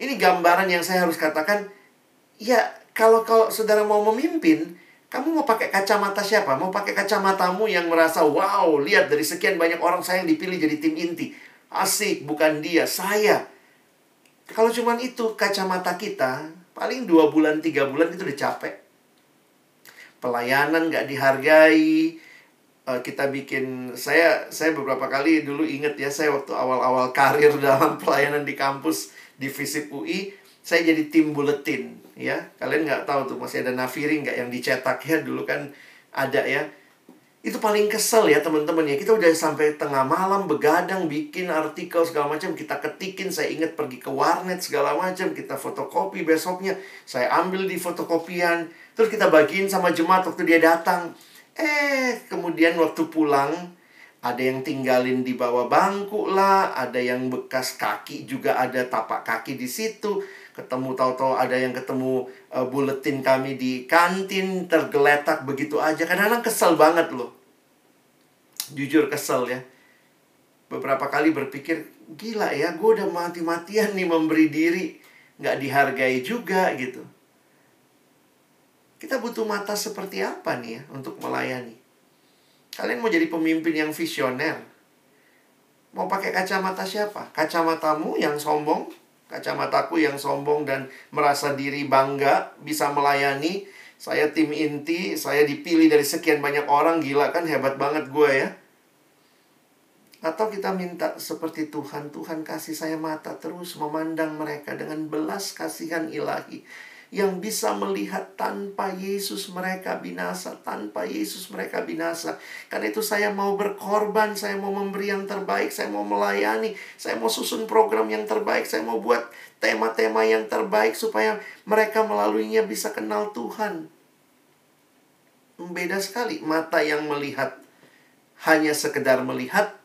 Speaker 2: Ini gambaran yang saya harus katakan, ya kalau kalau saudara mau memimpin, kamu mau pakai kacamata siapa? Mau pakai kacamatamu yang merasa, wow, lihat dari sekian banyak orang saya yang dipilih jadi tim inti. Asik, bukan dia, saya. Kalau cuma itu kacamata kita, paling dua bulan, tiga bulan itu udah capek. Pelayanan gak dihargai, uh, kita bikin saya saya beberapa kali dulu inget ya saya waktu awal-awal karir dalam pelayanan di kampus di Visip UI saya jadi tim buletin ya. Kalian nggak tahu tuh masih ada nafiri nggak yang dicetak ya? Dulu kan ada ya itu paling kesel ya teman-teman ya. Kita udah sampai tengah malam begadang bikin artikel segala macam. Kita ketikin saya ingat pergi ke warnet segala macam. Kita fotokopi besoknya. Saya ambil di fotokopian. Terus kita bagiin sama jemaat waktu dia datang. Eh kemudian waktu pulang ada yang tinggalin di bawah bangku lah. Ada yang bekas kaki juga ada tapak kaki di situ. Ketemu tahu-tahu ada yang ketemu uh, buletin kami di kantin tergeletak begitu aja. Kadang-kadang kesel banget loh. Jujur kesel ya. Beberapa kali berpikir gila ya gue udah mati-matian nih memberi diri. Nggak dihargai juga gitu. Kita butuh mata seperti apa nih ya untuk melayani? Kalian mau jadi pemimpin yang visioner? Mau pakai kacamata siapa? Kacamatamu yang sombong Kacamataku yang sombong dan merasa diri bangga bisa melayani. Saya tim inti, saya dipilih dari sekian banyak orang, gila kan hebat banget gue ya. Atau kita minta seperti Tuhan, Tuhan kasih saya mata terus memandang mereka dengan belas kasihan ilahi yang bisa melihat tanpa Yesus mereka binasa, tanpa Yesus mereka binasa. Karena itu saya mau berkorban, saya mau memberi yang terbaik, saya mau melayani, saya mau susun program yang terbaik, saya mau buat tema-tema yang terbaik supaya mereka melaluinya bisa kenal Tuhan. Beda sekali mata yang melihat hanya sekedar melihat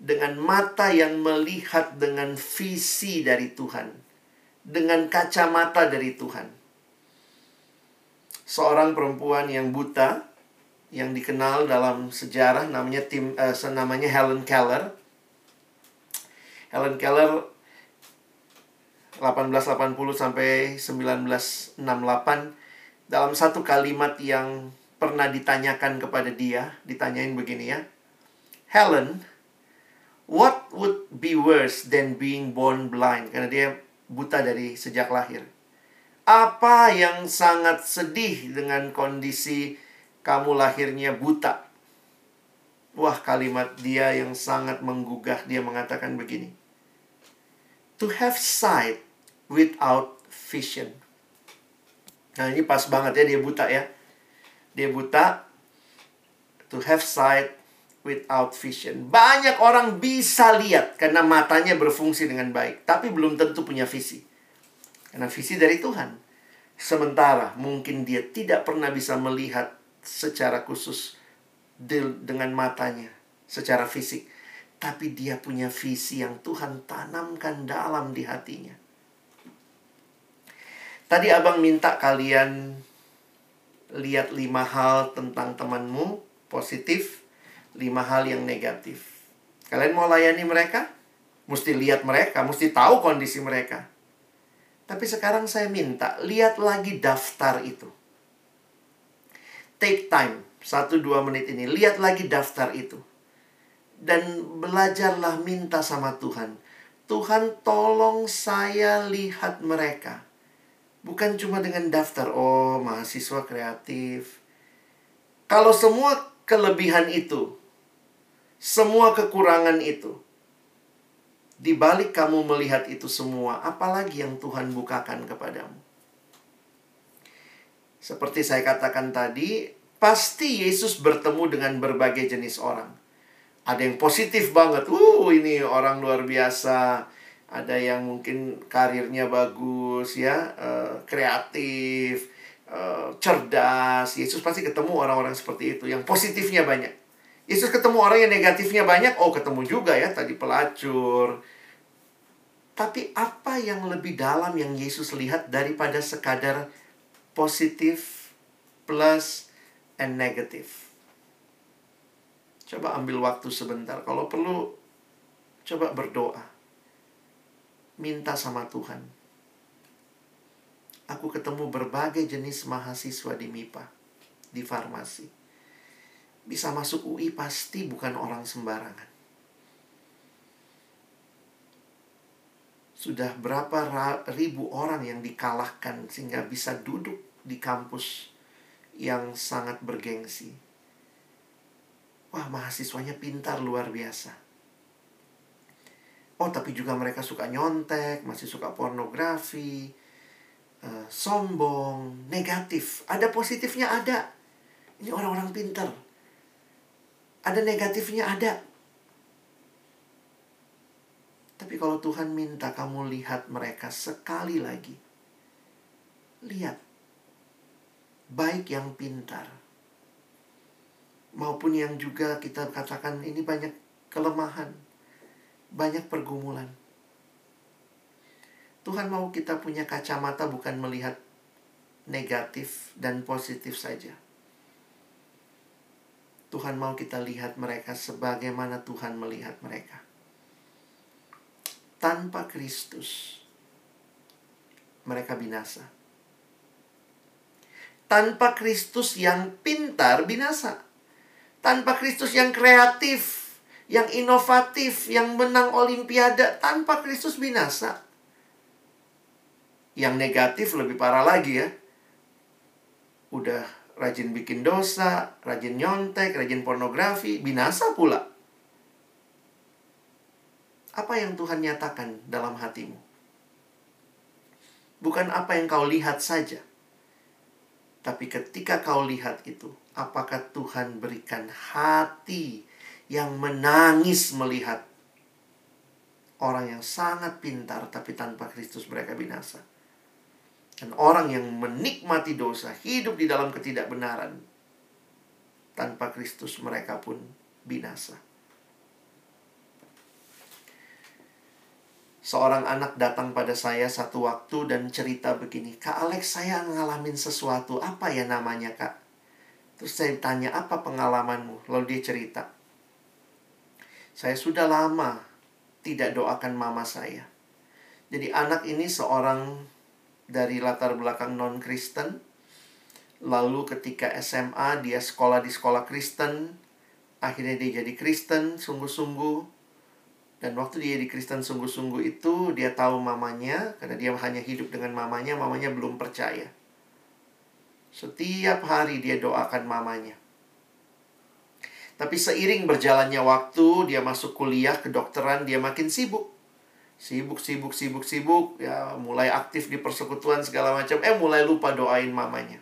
Speaker 2: dengan mata yang melihat dengan visi dari Tuhan, dengan kacamata dari Tuhan seorang perempuan yang buta yang dikenal dalam sejarah namanya tim uh, namanya Helen Keller. Helen Keller 1880 sampai 1968 dalam satu kalimat yang pernah ditanyakan kepada dia, ditanyain begini ya. Helen, what would be worse than being born blind? Karena dia buta dari sejak lahir. Apa yang sangat sedih dengan kondisi kamu lahirnya buta? Wah, kalimat dia yang sangat menggugah. Dia mengatakan begini. To have sight without vision. Nah, ini pas banget ya dia buta ya. Dia buta to have sight without vision. Banyak orang bisa lihat karena matanya berfungsi dengan baik, tapi belum tentu punya visi. Karena visi dari Tuhan. Sementara mungkin dia tidak pernah bisa melihat secara khusus dengan matanya, secara fisik. Tapi dia punya visi yang Tuhan tanamkan dalam di hatinya. Tadi abang minta kalian lihat lima hal tentang temanmu positif, lima hal yang negatif. Kalian mau layani mereka? Mesti lihat mereka, mesti tahu kondisi mereka. Tapi sekarang saya minta, lihat lagi daftar itu. Take time, 1-2 menit ini. Lihat lagi daftar itu. Dan belajarlah minta sama Tuhan. Tuhan tolong saya lihat mereka. Bukan cuma dengan daftar, oh mahasiswa kreatif. Kalau semua kelebihan itu, semua kekurangan itu, di balik kamu melihat itu semua, apalagi yang Tuhan bukakan kepadamu? Seperti saya katakan tadi, pasti Yesus bertemu dengan berbagai jenis orang. Ada yang positif banget, uh ini orang luar biasa. Ada yang mungkin karirnya bagus ya, uh, kreatif, uh, cerdas. Yesus pasti ketemu orang-orang seperti itu. Yang positifnya banyak. Yesus ketemu orang yang negatifnya banyak, oh ketemu juga ya tadi pelacur. Tapi apa yang lebih dalam yang Yesus lihat daripada sekadar positif plus and negatif? Coba ambil waktu sebentar. Kalau perlu, coba berdoa. Minta sama Tuhan. Aku ketemu berbagai jenis mahasiswa di MIPA, di farmasi bisa masuk UI pasti bukan orang sembarangan. Sudah berapa ribu orang yang dikalahkan sehingga bisa duduk di kampus yang sangat bergengsi. Wah, mahasiswanya pintar luar biasa. Oh, tapi juga mereka suka nyontek, masih suka pornografi, uh, sombong, negatif. Ada positifnya ada. Ini orang-orang pintar ada negatifnya ada. Tapi kalau Tuhan minta kamu lihat mereka sekali lagi. Lihat. Baik yang pintar. Maupun yang juga kita katakan ini banyak kelemahan. Banyak pergumulan. Tuhan mau kita punya kacamata bukan melihat negatif dan positif saja Tuhan mau kita lihat mereka sebagaimana Tuhan melihat mereka. Tanpa Kristus, mereka binasa. Tanpa Kristus yang pintar, binasa. Tanpa Kristus yang kreatif, yang inovatif, yang menang olimpiade, tanpa Kristus binasa. Yang negatif lebih parah lagi ya. Udah rajin bikin dosa, rajin nyontek, rajin pornografi, binasa pula. Apa yang Tuhan nyatakan dalam hatimu? Bukan apa yang kau lihat saja. Tapi ketika kau lihat itu, apakah Tuhan berikan hati yang menangis melihat orang yang sangat pintar tapi tanpa Kristus mereka binasa. Dan orang yang menikmati dosa, hidup di dalam ketidakbenaran tanpa Kristus mereka pun binasa. Seorang anak datang pada saya satu waktu dan cerita begini, Kak Alex saya ngalamin sesuatu, apa ya namanya kak? Terus saya tanya, apa pengalamanmu? Lalu dia cerita, saya sudah lama tidak doakan mama saya. Jadi anak ini seorang dari latar belakang non-Kristen. Lalu ketika SMA dia sekolah di sekolah Kristen. Akhirnya dia jadi Kristen sungguh-sungguh dan waktu dia di Kristen sungguh-sungguh itu, dia tahu mamanya, karena dia hanya hidup dengan mamanya, mamanya belum percaya. Setiap hari dia doakan mamanya. Tapi seiring berjalannya waktu, dia masuk kuliah kedokteran, dia makin sibuk. Sibuk, sibuk, sibuk, sibuk, ya mulai aktif di persekutuan segala macam, eh mulai lupa doain mamanya.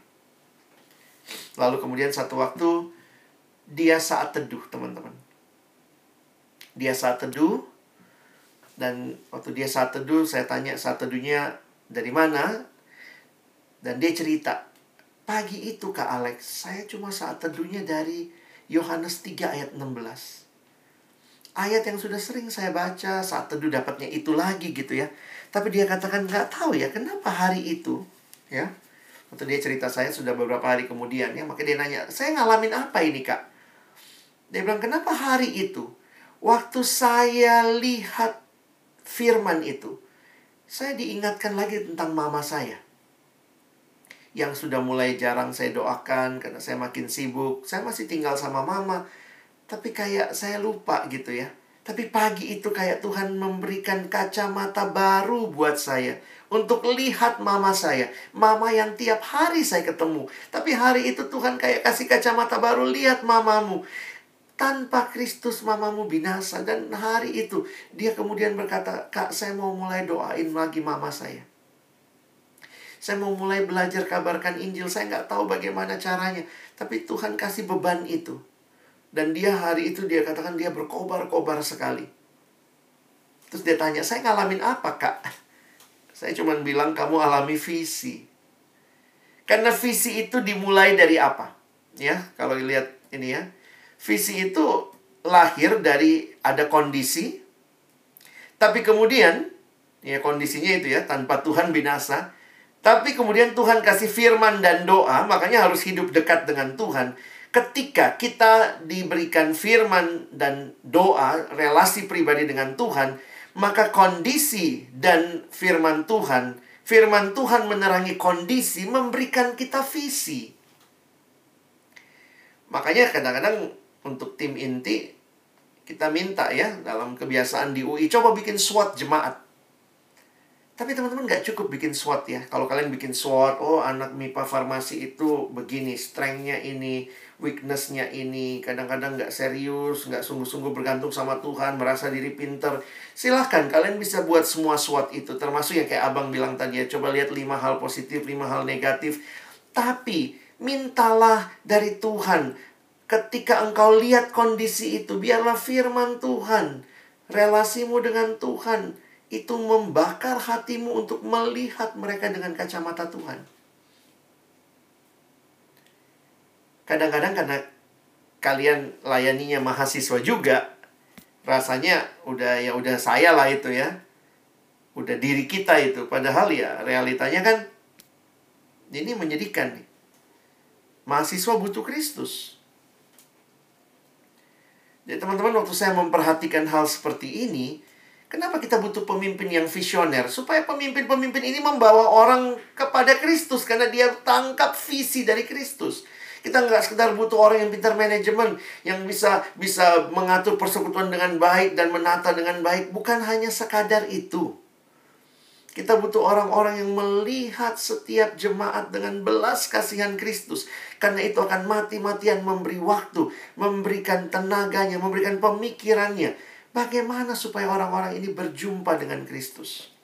Speaker 2: Lalu kemudian satu waktu, dia saat teduh, teman-teman dia saat teduh dan waktu dia saat teduh saya tanya saat teduhnya dari mana dan dia cerita pagi itu Kak Alex saya cuma saat teduhnya dari Yohanes 3 ayat 16 ayat yang sudah sering saya baca saat teduh dapatnya itu lagi gitu ya. Tapi dia katakan nggak tahu ya kenapa hari itu? Ya. Waktu dia cerita saya sudah beberapa hari kemudian ya makanya dia nanya saya ngalamin apa ini kak? Dia bilang kenapa hari itu Waktu saya lihat firman itu, saya diingatkan lagi tentang mama saya. Yang sudah mulai jarang saya doakan karena saya makin sibuk. Saya masih tinggal sama mama, tapi kayak saya lupa gitu ya. Tapi pagi itu kayak Tuhan memberikan kacamata baru buat saya untuk lihat mama saya. Mama yang tiap hari saya ketemu. Tapi hari itu Tuhan kayak kasih kacamata baru lihat mamamu tanpa Kristus mamamu binasa. Dan hari itu dia kemudian berkata kak saya mau mulai doain lagi mama saya. Saya mau mulai belajar kabarkan Injil. Saya nggak tahu bagaimana caranya tapi Tuhan kasih beban itu. Dan dia hari itu dia katakan dia berkobar-kobar sekali. Terus dia tanya saya ngalamin apa kak? Saya cuma bilang kamu alami visi karena visi itu dimulai dari apa? Ya kalau lihat ini ya Visi itu lahir dari ada kondisi, tapi kemudian, ya kondisinya itu ya, tanpa Tuhan binasa, tapi kemudian Tuhan kasih firman dan doa, makanya harus hidup dekat dengan Tuhan. Ketika kita diberikan firman dan doa, relasi pribadi dengan Tuhan, maka kondisi dan firman Tuhan, firman Tuhan menerangi kondisi, memberikan kita visi. Makanya kadang-kadang untuk tim inti kita minta ya dalam kebiasaan di UI coba bikin SWOT jemaat. Tapi teman-teman nggak cukup bikin SWOT ya. Kalau kalian bikin SWOT, oh anak MIPA farmasi itu begini, strengthnya ini, weaknessnya ini, kadang-kadang nggak serius, nggak sungguh-sungguh bergantung sama Tuhan, merasa diri pinter. Silahkan kalian bisa buat semua SWOT itu, termasuk yang kayak abang bilang tadi ya, coba lihat lima hal positif, lima hal negatif. Tapi mintalah dari Tuhan Ketika engkau lihat kondisi itu, biarlah firman Tuhan, relasimu dengan Tuhan, itu membakar hatimu untuk melihat mereka dengan kacamata Tuhan. Kadang-kadang karena kalian layaninya mahasiswa juga, rasanya udah ya udah saya lah itu ya. Udah diri kita itu. Padahal ya realitanya kan ini menyedihkan nih. Mahasiswa butuh Kristus. Jadi teman-teman waktu saya memperhatikan hal seperti ini, kenapa kita butuh pemimpin yang visioner? Supaya pemimpin-pemimpin ini membawa orang kepada Kristus karena dia tangkap visi dari Kristus. Kita nggak sekedar butuh orang yang pintar manajemen, yang bisa bisa mengatur persekutuan dengan baik dan menata dengan baik. Bukan hanya sekadar itu. Kita butuh orang-orang yang melihat setiap jemaat dengan belas kasihan Kristus. Karena itu akan mati-matian memberi waktu, memberikan tenaganya, memberikan pemikirannya. Bagaimana supaya orang-orang ini berjumpa dengan Kristus?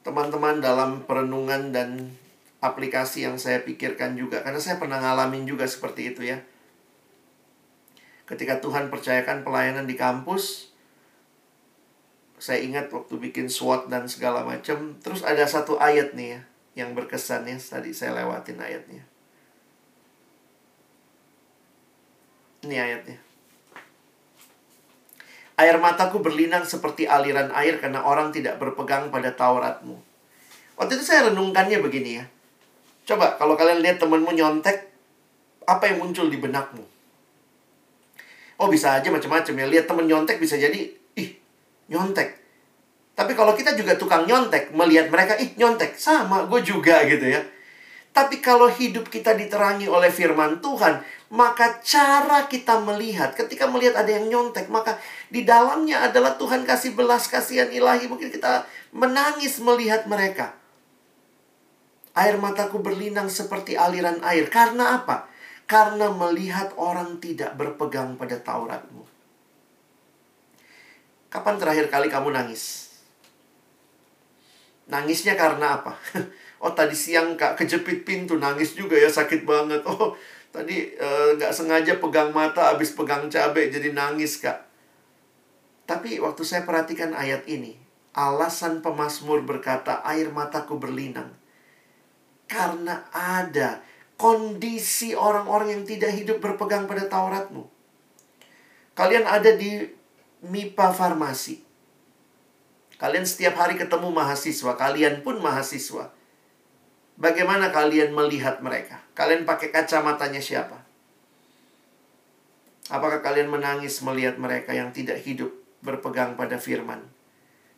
Speaker 2: Teman-teman dalam perenungan dan aplikasi yang saya pikirkan juga. Karena saya pernah ngalamin juga seperti itu ya. Ketika Tuhan percayakan pelayanan di kampus, saya ingat waktu bikin SWOT dan segala macam. Terus ada satu ayat nih ya yang berkesan ya. Tadi saya lewatin ayatnya. Ini ayatnya. Air mataku berlinang seperti aliran air karena orang tidak berpegang pada Tauratmu. Waktu itu saya renungkannya begini ya. Coba kalau kalian lihat temanmu nyontek, apa yang muncul di benakmu? Oh bisa aja macam-macam ya. Lihat temen nyontek bisa jadi nyontek. Tapi kalau kita juga tukang nyontek, melihat mereka, ih nyontek, sama, gue juga gitu ya. Tapi kalau hidup kita diterangi oleh firman Tuhan, maka cara kita melihat, ketika melihat ada yang nyontek, maka di dalamnya adalah Tuhan kasih belas kasihan ilahi. Mungkin kita menangis melihat mereka. Air mataku berlinang seperti aliran air. Karena apa? Karena melihat orang tidak berpegang pada Tauratmu. Kapan terakhir kali kamu nangis? Nangisnya karena apa? oh tadi siang kak kejepit pintu nangis juga ya sakit banget. Oh tadi eh, nggak uh, sengaja pegang mata habis pegang cabai jadi nangis kak. Tapi waktu saya perhatikan ayat ini, alasan pemazmur berkata air mataku berlinang. Karena ada kondisi orang-orang yang tidak hidup berpegang pada Tauratmu. Kalian ada di MIPA Farmasi. Kalian setiap hari ketemu mahasiswa, kalian pun mahasiswa. Bagaimana kalian melihat mereka? Kalian pakai kacamatanya siapa? Apakah kalian menangis melihat mereka yang tidak hidup berpegang pada firman?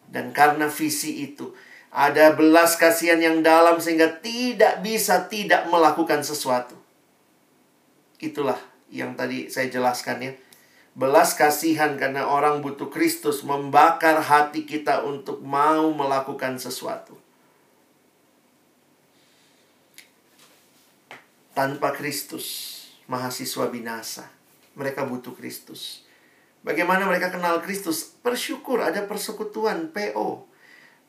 Speaker 2: Dan karena visi itu, ada belas kasihan yang dalam sehingga tidak bisa tidak melakukan sesuatu. Itulah yang tadi saya jelaskan ya belas kasihan karena orang butuh Kristus membakar hati kita untuk mau melakukan sesuatu. Tanpa Kristus, mahasiswa binasa. Mereka butuh Kristus. Bagaimana mereka kenal Kristus? Bersyukur ada persekutuan PO.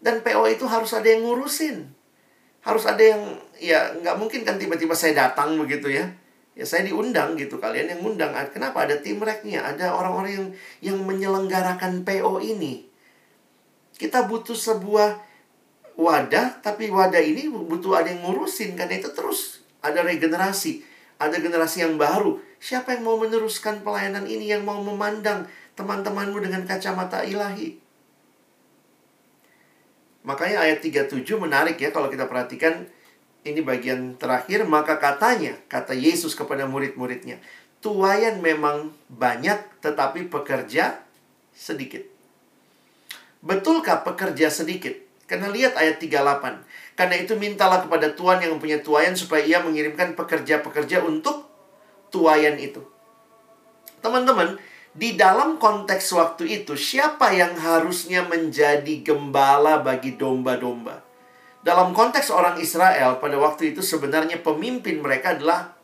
Speaker 2: Dan PO itu harus ada yang ngurusin. Harus ada yang, ya nggak mungkin kan tiba-tiba saya datang begitu ya ya saya diundang gitu kalian yang undang kenapa? Ada tim reknya ada orang-orang yang yang menyelenggarakan PO ini. Kita butuh sebuah wadah tapi wadah ini butuh ada yang ngurusin karena itu terus ada regenerasi. Ada generasi yang baru. Siapa yang mau meneruskan pelayanan ini yang mau memandang teman-temanmu dengan kacamata ilahi? Makanya ayat 37 menarik ya kalau kita perhatikan ini bagian terakhir, maka katanya, kata Yesus kepada murid-muridnya, tuayan memang banyak tetapi pekerja sedikit. Betulkah pekerja sedikit? Karena lihat ayat 38. Karena itu mintalah kepada Tuhan yang mempunyai tuayan supaya ia mengirimkan pekerja-pekerja untuk tuayan itu. Teman-teman, di dalam konteks waktu itu, siapa yang harusnya menjadi gembala bagi domba-domba? Dalam konteks orang Israel pada waktu itu sebenarnya pemimpin mereka adalah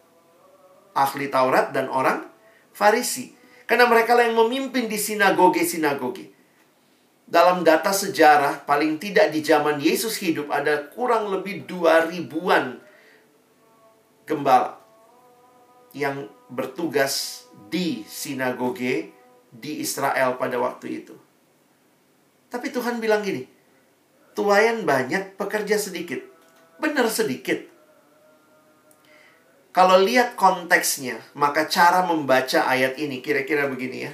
Speaker 2: ahli Taurat dan orang Farisi. Karena mereka lah yang memimpin di sinagoge-sinagoge. Dalam data sejarah, paling tidak di zaman Yesus hidup ada kurang lebih dua ribuan gembala yang bertugas di sinagoge di Israel pada waktu itu. Tapi Tuhan bilang gini, tuayan banyak, pekerja sedikit. Benar sedikit. Kalau lihat konteksnya, maka cara membaca ayat ini kira-kira begini ya.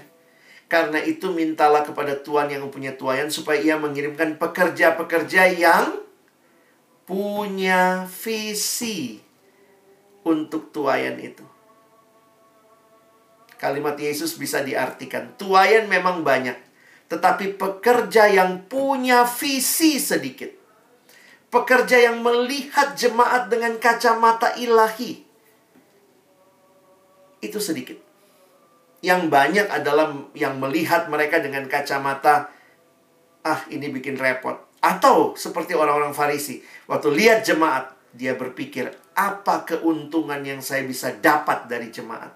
Speaker 2: Karena itu mintalah kepada Tuhan yang mempunyai tuayan supaya ia mengirimkan pekerja-pekerja yang punya visi untuk tuayan itu. Kalimat Yesus bisa diartikan, tuayan memang banyak, tetapi pekerja yang punya visi sedikit. Pekerja yang melihat jemaat dengan kacamata ilahi. Itu sedikit. Yang banyak adalah yang melihat mereka dengan kacamata ah ini bikin repot. Atau seperti orang-orang Farisi, waktu lihat jemaat, dia berpikir, apa keuntungan yang saya bisa dapat dari jemaat?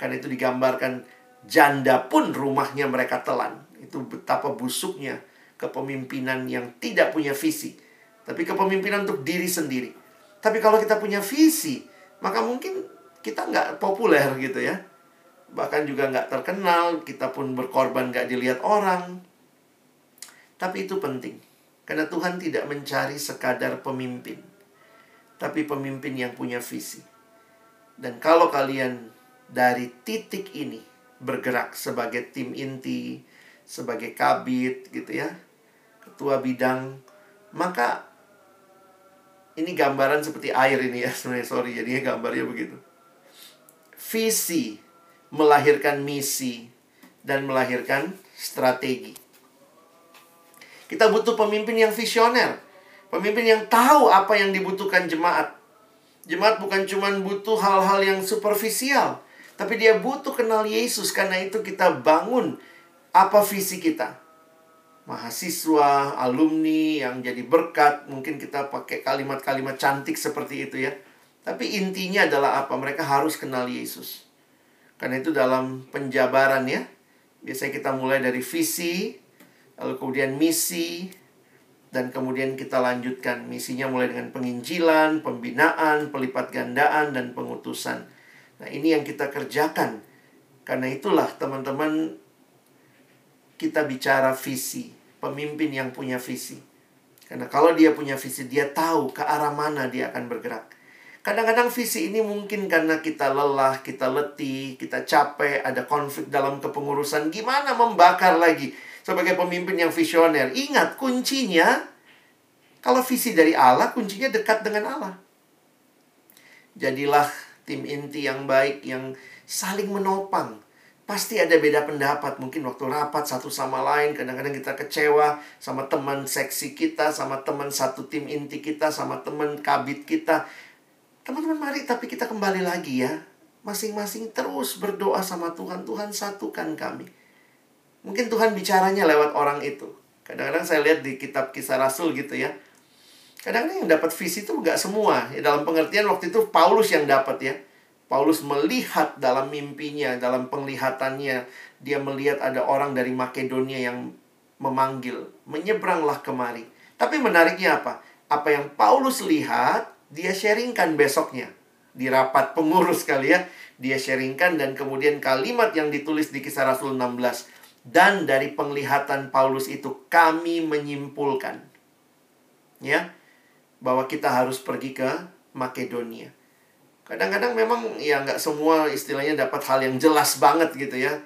Speaker 2: Karena itu digambarkan janda pun rumahnya mereka telan. Itu betapa busuknya kepemimpinan yang tidak punya visi. Tapi kepemimpinan untuk diri sendiri. Tapi kalau kita punya visi, maka mungkin kita nggak populer gitu ya. Bahkan juga nggak terkenal, kita pun berkorban nggak dilihat orang. Tapi itu penting. Karena Tuhan tidak mencari sekadar pemimpin. Tapi pemimpin yang punya visi. Dan kalau kalian dari titik ini bergerak sebagai tim inti, sebagai kabit gitu ya, ketua bidang, maka ini gambaran seperti air ini ya sebenarnya sorry jadinya gambarnya begitu. Visi melahirkan misi dan melahirkan strategi. Kita butuh pemimpin yang visioner, pemimpin yang tahu apa yang dibutuhkan jemaat. Jemaat bukan cuma butuh hal-hal yang superficial, tapi dia butuh kenal Yesus karena itu kita bangun apa visi kita. Mahasiswa, alumni yang jadi berkat, mungkin kita pakai kalimat-kalimat cantik seperti itu ya. Tapi intinya adalah apa? Mereka harus kenal Yesus. Karena itu dalam penjabaran ya, biasanya kita mulai dari visi, lalu kemudian misi, dan kemudian kita lanjutkan misinya mulai dengan penginjilan, pembinaan, pelipat gandaan, dan pengutusan. Nah, ini yang kita kerjakan. Karena itulah teman-teman kita bicara visi, pemimpin yang punya visi. Karena kalau dia punya visi, dia tahu ke arah mana dia akan bergerak. Kadang-kadang visi ini mungkin karena kita lelah, kita letih, kita capek, ada konflik dalam kepengurusan. Gimana membakar lagi sebagai pemimpin yang visioner? Ingat, kuncinya kalau visi dari Allah, kuncinya dekat dengan Allah. Jadilah tim inti yang baik yang saling menopang. Pasti ada beda pendapat, mungkin waktu rapat satu sama lain, kadang-kadang kita kecewa sama teman seksi kita, sama teman satu tim inti kita, sama teman kabit kita. Teman-teman mari tapi kita kembali lagi ya. Masing-masing terus berdoa sama Tuhan, Tuhan satukan kami. Mungkin Tuhan bicaranya lewat orang itu. Kadang-kadang saya lihat di kitab kisah Rasul gitu ya Kadang-kadang yang dapat visi itu nggak semua. Ya, dalam pengertian waktu itu Paulus yang dapat ya. Paulus melihat dalam mimpinya, dalam penglihatannya, dia melihat ada orang dari Makedonia yang memanggil, menyeberanglah kemari. Tapi menariknya apa? Apa yang Paulus lihat, dia sharingkan besoknya. Di rapat pengurus kali ya, dia sharingkan dan kemudian kalimat yang ditulis di kisah Rasul 16. Dan dari penglihatan Paulus itu kami menyimpulkan. Ya, bahwa kita harus pergi ke Makedonia. Kadang-kadang memang ya nggak semua istilahnya dapat hal yang jelas banget gitu ya.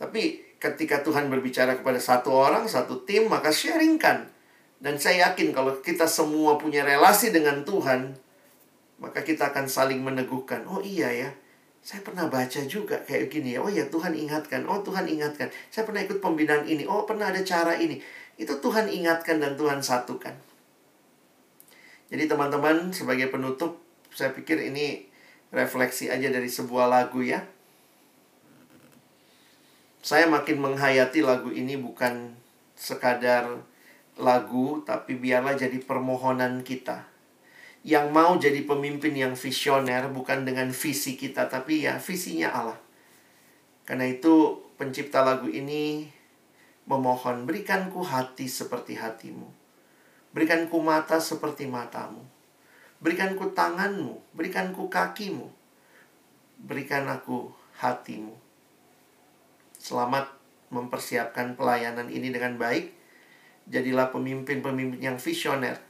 Speaker 2: Tapi ketika Tuhan berbicara kepada satu orang, satu tim, maka sharingkan. Dan saya yakin kalau kita semua punya relasi dengan Tuhan, maka kita akan saling meneguhkan. Oh iya ya, saya pernah baca juga kayak gini ya. Oh ya Tuhan ingatkan. Oh Tuhan ingatkan. Saya pernah ikut pembinaan ini. Oh pernah ada cara ini. Itu Tuhan ingatkan dan Tuhan satukan. Jadi teman-teman sebagai penutup saya pikir ini refleksi aja dari sebuah lagu ya. Saya makin menghayati lagu ini bukan sekadar lagu tapi biarlah jadi permohonan kita. Yang mau jadi pemimpin yang visioner bukan dengan visi kita tapi ya visinya Allah. Karena itu pencipta lagu ini memohon berikanku hati seperti hatimu Berikanku mata seperti matamu. Berikanku tanganmu, berikanku kakimu. Berikan aku hatimu. Selamat mempersiapkan pelayanan ini dengan baik. Jadilah pemimpin-pemimpin yang visioner.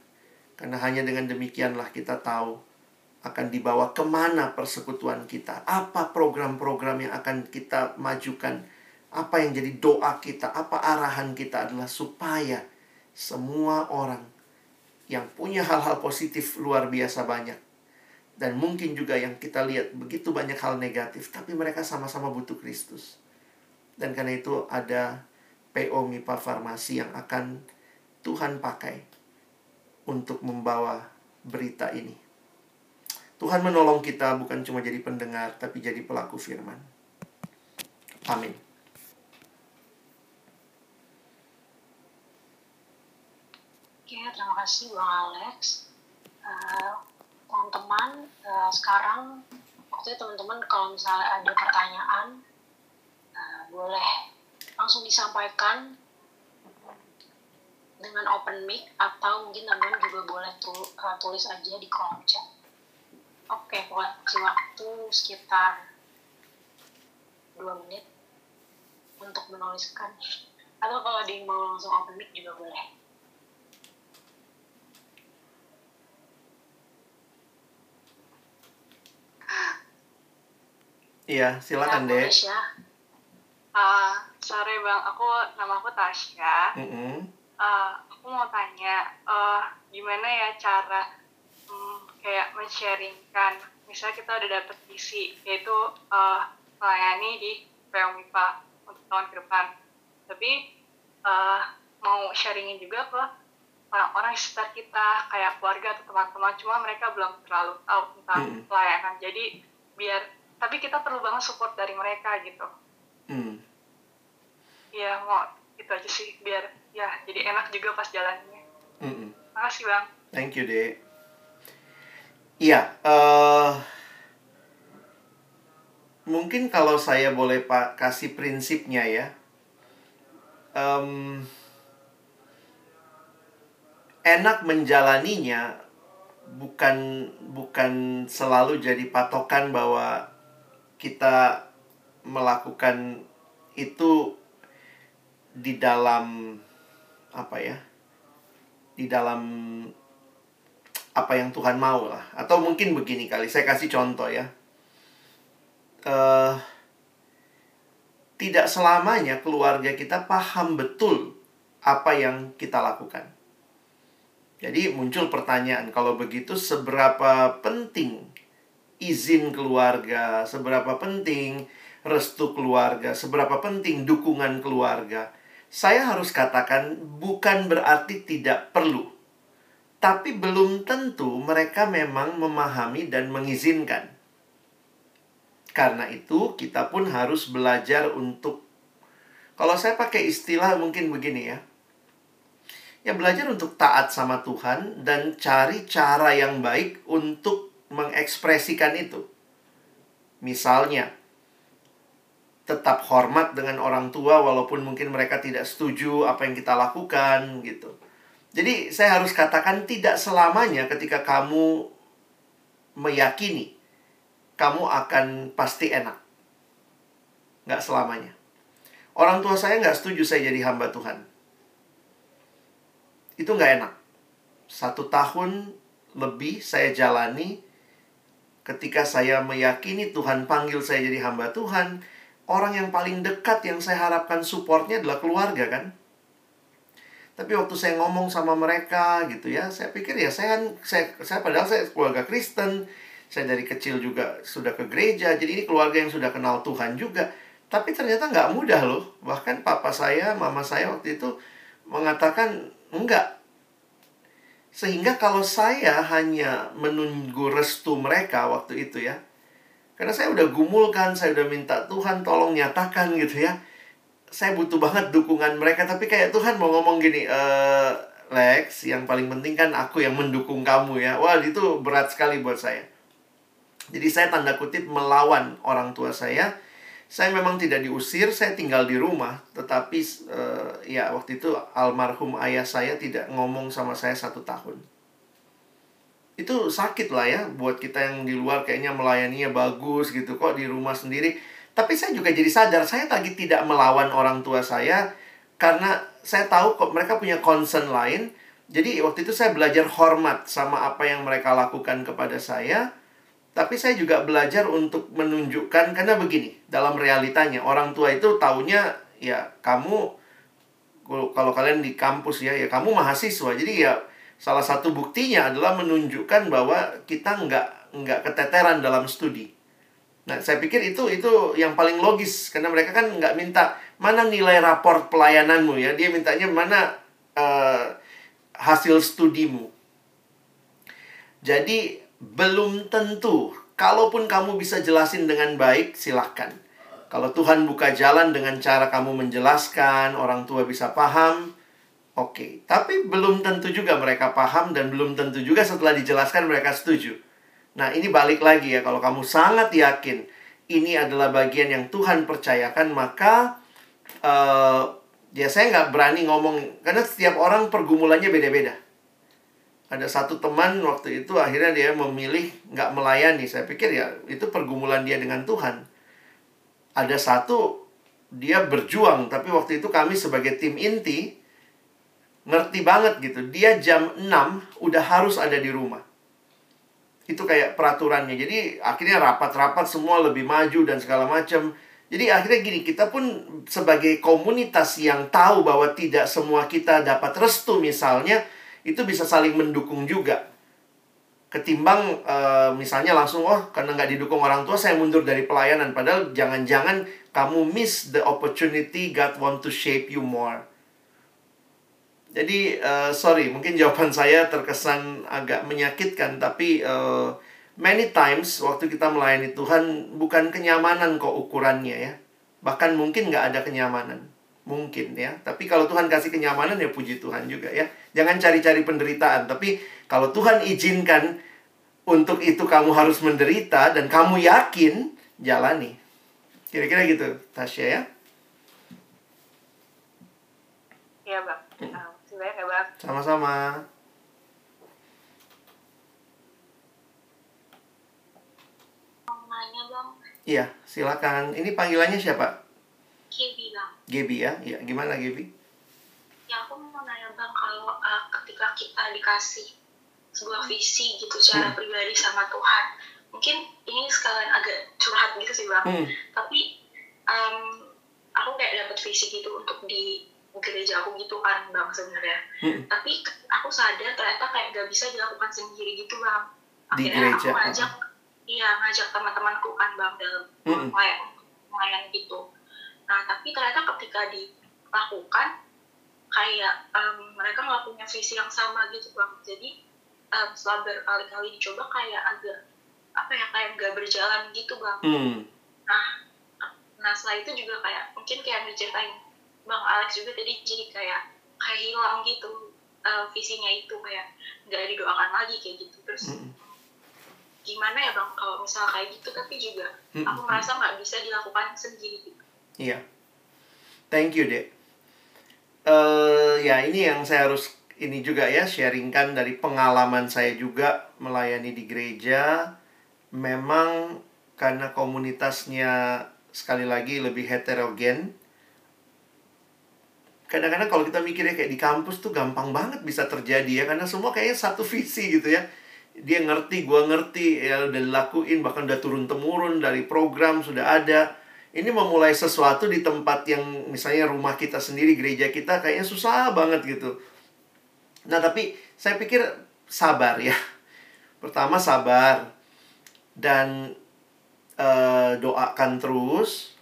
Speaker 2: Karena hanya dengan demikianlah kita tahu akan dibawa ke mana persekutuan kita. Apa program-program yang akan kita majukan. Apa yang jadi doa kita, apa arahan kita adalah supaya semua orang yang punya hal-hal positif luar biasa banyak. Dan mungkin juga yang kita lihat begitu banyak hal negatif, tapi mereka sama-sama butuh Kristus. Dan karena itu ada PO MIPA Farmasi yang akan Tuhan pakai untuk membawa berita ini. Tuhan menolong kita bukan cuma jadi pendengar, tapi jadi pelaku firman. Amin.
Speaker 4: Oke, terima kasih Bang Alex. Uh, teman-teman, uh, sekarang waktu teman-teman kalau misalnya ada pertanyaan, uh, boleh langsung disampaikan dengan open mic atau mungkin teman-teman juga boleh tu, uh, tulis aja di kolom chat. Oke, kasih waktu sekitar dua menit untuk menuliskan. Atau kalau ada yang mau langsung open mic juga boleh.
Speaker 2: Iya, silakan deh.
Speaker 4: Tasya.
Speaker 5: Uh, sorry bang, aku nama aku Tasya.
Speaker 2: Mm-mm.
Speaker 5: Uh, aku mau tanya, uh, gimana ya cara um, kayak men-sharingkan, misalnya kita udah dapet misi, yaitu uh, melayani di PO MIPA untuk tahun ke depan. Tapi uh, mau sharingin juga ke orang-orang sekitar kita, kayak keluarga atau teman-teman, cuma mereka belum terlalu tahu tentang
Speaker 2: Mm.
Speaker 5: pelayanan. Jadi biar, tapi kita perlu banget support dari mereka gitu.
Speaker 2: Hmm.
Speaker 5: Iya, mau itu aja sih biar ya jadi enak juga pas jalannya.
Speaker 2: Mm-mm.
Speaker 5: Makasih bang.
Speaker 2: Thank you, Dek. Iya, eh mungkin kalau saya boleh pak kasih prinsipnya ya, Em, enak menjalaninya bukan bukan selalu jadi patokan bahwa kita melakukan itu di dalam apa ya? Di dalam apa yang Tuhan mau lah. Atau mungkin begini kali, saya kasih contoh ya. Eh, tidak selamanya keluarga kita paham betul apa yang kita lakukan. Jadi muncul pertanyaan, kalau begitu seberapa penting izin keluarga, seberapa penting restu keluarga, seberapa penting dukungan keluarga. Saya harus katakan bukan berarti tidak perlu. Tapi belum tentu mereka memang memahami dan mengizinkan. Karena itu, kita pun harus belajar untuk kalau saya pakai istilah mungkin begini ya. Ya belajar untuk taat sama Tuhan dan cari cara yang baik untuk mengekspresikan itu. Misalnya, tetap hormat dengan orang tua walaupun mungkin mereka tidak setuju apa yang kita lakukan gitu. Jadi saya harus katakan tidak selamanya ketika kamu meyakini kamu akan pasti enak. Nggak selamanya. Orang tua saya nggak setuju saya jadi hamba Tuhan. Itu nggak enak. Satu tahun lebih saya jalani ketika saya meyakini Tuhan panggil saya jadi hamba Tuhan. Orang yang paling dekat yang saya harapkan supportnya adalah keluarga kan. Tapi waktu saya ngomong sama mereka gitu ya, saya pikir ya saya kan saya, saya padahal saya keluarga Kristen, saya dari kecil juga sudah ke gereja, jadi ini keluarga yang sudah kenal Tuhan juga. Tapi ternyata nggak mudah loh. Bahkan papa saya, mama saya waktu itu mengatakan enggak. Sehingga kalau saya hanya menunggu restu mereka waktu itu ya. Karena saya udah gumulkan, saya udah minta Tuhan tolong nyatakan gitu ya. Saya butuh banget dukungan mereka, tapi kayak Tuhan mau ngomong gini, eh Lex, yang paling penting kan aku yang mendukung kamu ya. Wah, itu berat sekali buat saya. Jadi saya tanda kutip melawan orang tua saya. Saya memang tidak diusir, saya tinggal di rumah. Tetapi uh, ya waktu itu almarhum ayah saya tidak ngomong sama saya satu tahun. Itu sakit lah ya buat kita yang di luar kayaknya melayaninya bagus gitu kok di rumah sendiri. Tapi saya juga jadi sadar saya lagi tidak melawan orang tua saya karena saya tahu kok mereka punya concern lain. Jadi waktu itu saya belajar hormat sama apa yang mereka lakukan kepada saya. Tapi saya juga belajar untuk menunjukkan karena begini, dalam realitanya orang tua itu taunya ya kamu kalau kalian di kampus ya ya kamu mahasiswa. Jadi ya salah satu buktinya adalah menunjukkan bahwa kita nggak nggak keteteran dalam studi. Nah, saya pikir itu itu yang paling logis karena mereka kan nggak minta mana nilai raport pelayananmu ya, dia mintanya mana uh, hasil studimu. Jadi belum tentu. Kalaupun kamu bisa jelasin dengan baik, silahkan. Kalau Tuhan buka jalan dengan cara kamu menjelaskan, orang tua bisa paham, Oke, tapi belum tentu juga mereka paham dan belum tentu juga setelah dijelaskan mereka setuju. Nah, ini balik lagi ya, kalau kamu sangat yakin ini adalah bagian yang Tuhan percayakan, maka uh, ya saya nggak berani ngomong, karena setiap orang pergumulannya beda-beda. Ada satu teman waktu itu akhirnya dia memilih nggak melayani. Saya pikir ya itu pergumulan dia dengan Tuhan. Ada satu dia berjuang, tapi waktu itu kami sebagai tim inti ngerti banget gitu. Dia jam 6 udah harus ada di rumah. Itu kayak peraturannya. Jadi akhirnya rapat-rapat semua lebih maju dan segala macam. Jadi akhirnya gini, kita pun sebagai komunitas yang tahu bahwa tidak semua kita dapat restu misalnya, itu bisa saling mendukung juga. Ketimbang uh, misalnya langsung, oh karena nggak didukung orang tua, saya mundur dari pelayanan. Padahal jangan-jangan kamu miss the opportunity God want to shape you more. Jadi uh, sorry, mungkin jawaban saya terkesan agak menyakitkan, tapi uh, many times waktu kita melayani Tuhan bukan kenyamanan kok ukurannya ya. Bahkan mungkin nggak ada kenyamanan, mungkin ya. Tapi kalau Tuhan kasih kenyamanan ya puji Tuhan juga ya. Jangan cari-cari penderitaan, tapi kalau Tuhan izinkan untuk itu kamu harus menderita dan kamu yakin jalani. Kira-kira gitu, Tasya ya.
Speaker 5: Iya, Bang. Hmm ya bang
Speaker 2: sama-sama
Speaker 6: nanya bang
Speaker 2: iya silakan ini panggilannya siapa
Speaker 6: Gebi bang
Speaker 2: Gebi ya iya gimana Gebi
Speaker 6: ya aku mau nanya bang kalau uh, ketika kita dikasih sebuah visi gitu secara hmm. pribadi sama Tuhan mungkin ini sekalian agak curhat gitu sih bang hmm. tapi um, aku kayak dapat visi gitu untuk di gereja aku gitu kan bang sebenarnya hmm. tapi aku sadar ternyata kayak gak bisa dilakukan sendiri gitu bang akhirnya aku ngajak iya ngajak teman-temanku kan bang dalam hmm. kayak lumayan gitu nah tapi ternyata ketika dilakukan kayak um, mereka nggak punya visi yang sama gitu bang jadi um, setelah berkali-kali dicoba kayak agak apa ya kayak gak berjalan gitu bang hmm. nah nah setelah itu juga kayak mungkin kayak diceritain bang Alex juga tadi jadi kayak kayak hilang gitu uh, visinya itu kayak nggak didoakan lagi kayak gitu terus mm -hmm. gimana ya bang kalau misal kayak gitu tapi juga mm -hmm. aku merasa nggak bisa dilakukan sendiri gitu
Speaker 2: iya. Thank you dek. Uh, ya ini yang saya harus ini juga ya sharingkan dari pengalaman saya juga melayani di gereja. Memang karena komunitasnya sekali lagi lebih heterogen. Kadang-kadang kalau kita mikirnya kayak di kampus tuh gampang banget bisa terjadi ya karena semua kayaknya satu visi gitu ya. Dia ngerti gua ngerti ya udah dilakuin bahkan udah turun temurun dari program sudah ada ini memulai sesuatu di tempat yang misalnya rumah kita sendiri gereja kita kayaknya susah banget gitu. Nah tapi saya pikir sabar ya. Pertama sabar dan uh, doakan terus.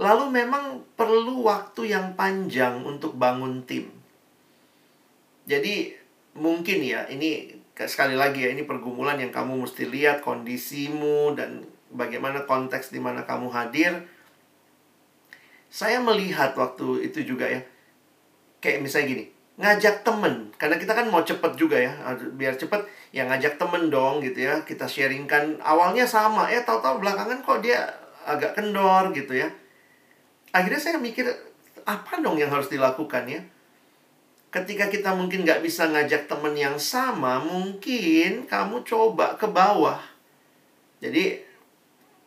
Speaker 2: Lalu memang perlu waktu yang panjang untuk bangun tim. Jadi mungkin ya, ini sekali lagi ya, ini pergumulan yang kamu mesti lihat kondisimu dan bagaimana konteks di mana kamu hadir. Saya melihat waktu itu juga ya, kayak misalnya gini, ngajak temen. Karena kita kan mau cepet juga ya biar cepet ya ngajak temen dong gitu ya kita sharingkan. Awalnya sama ya tahu-tahu belakangan kok dia agak kendor gitu ya. Akhirnya saya mikir apa dong yang harus dilakukan ya ketika kita mungkin nggak bisa ngajak temen yang sama mungkin kamu coba ke bawah. Jadi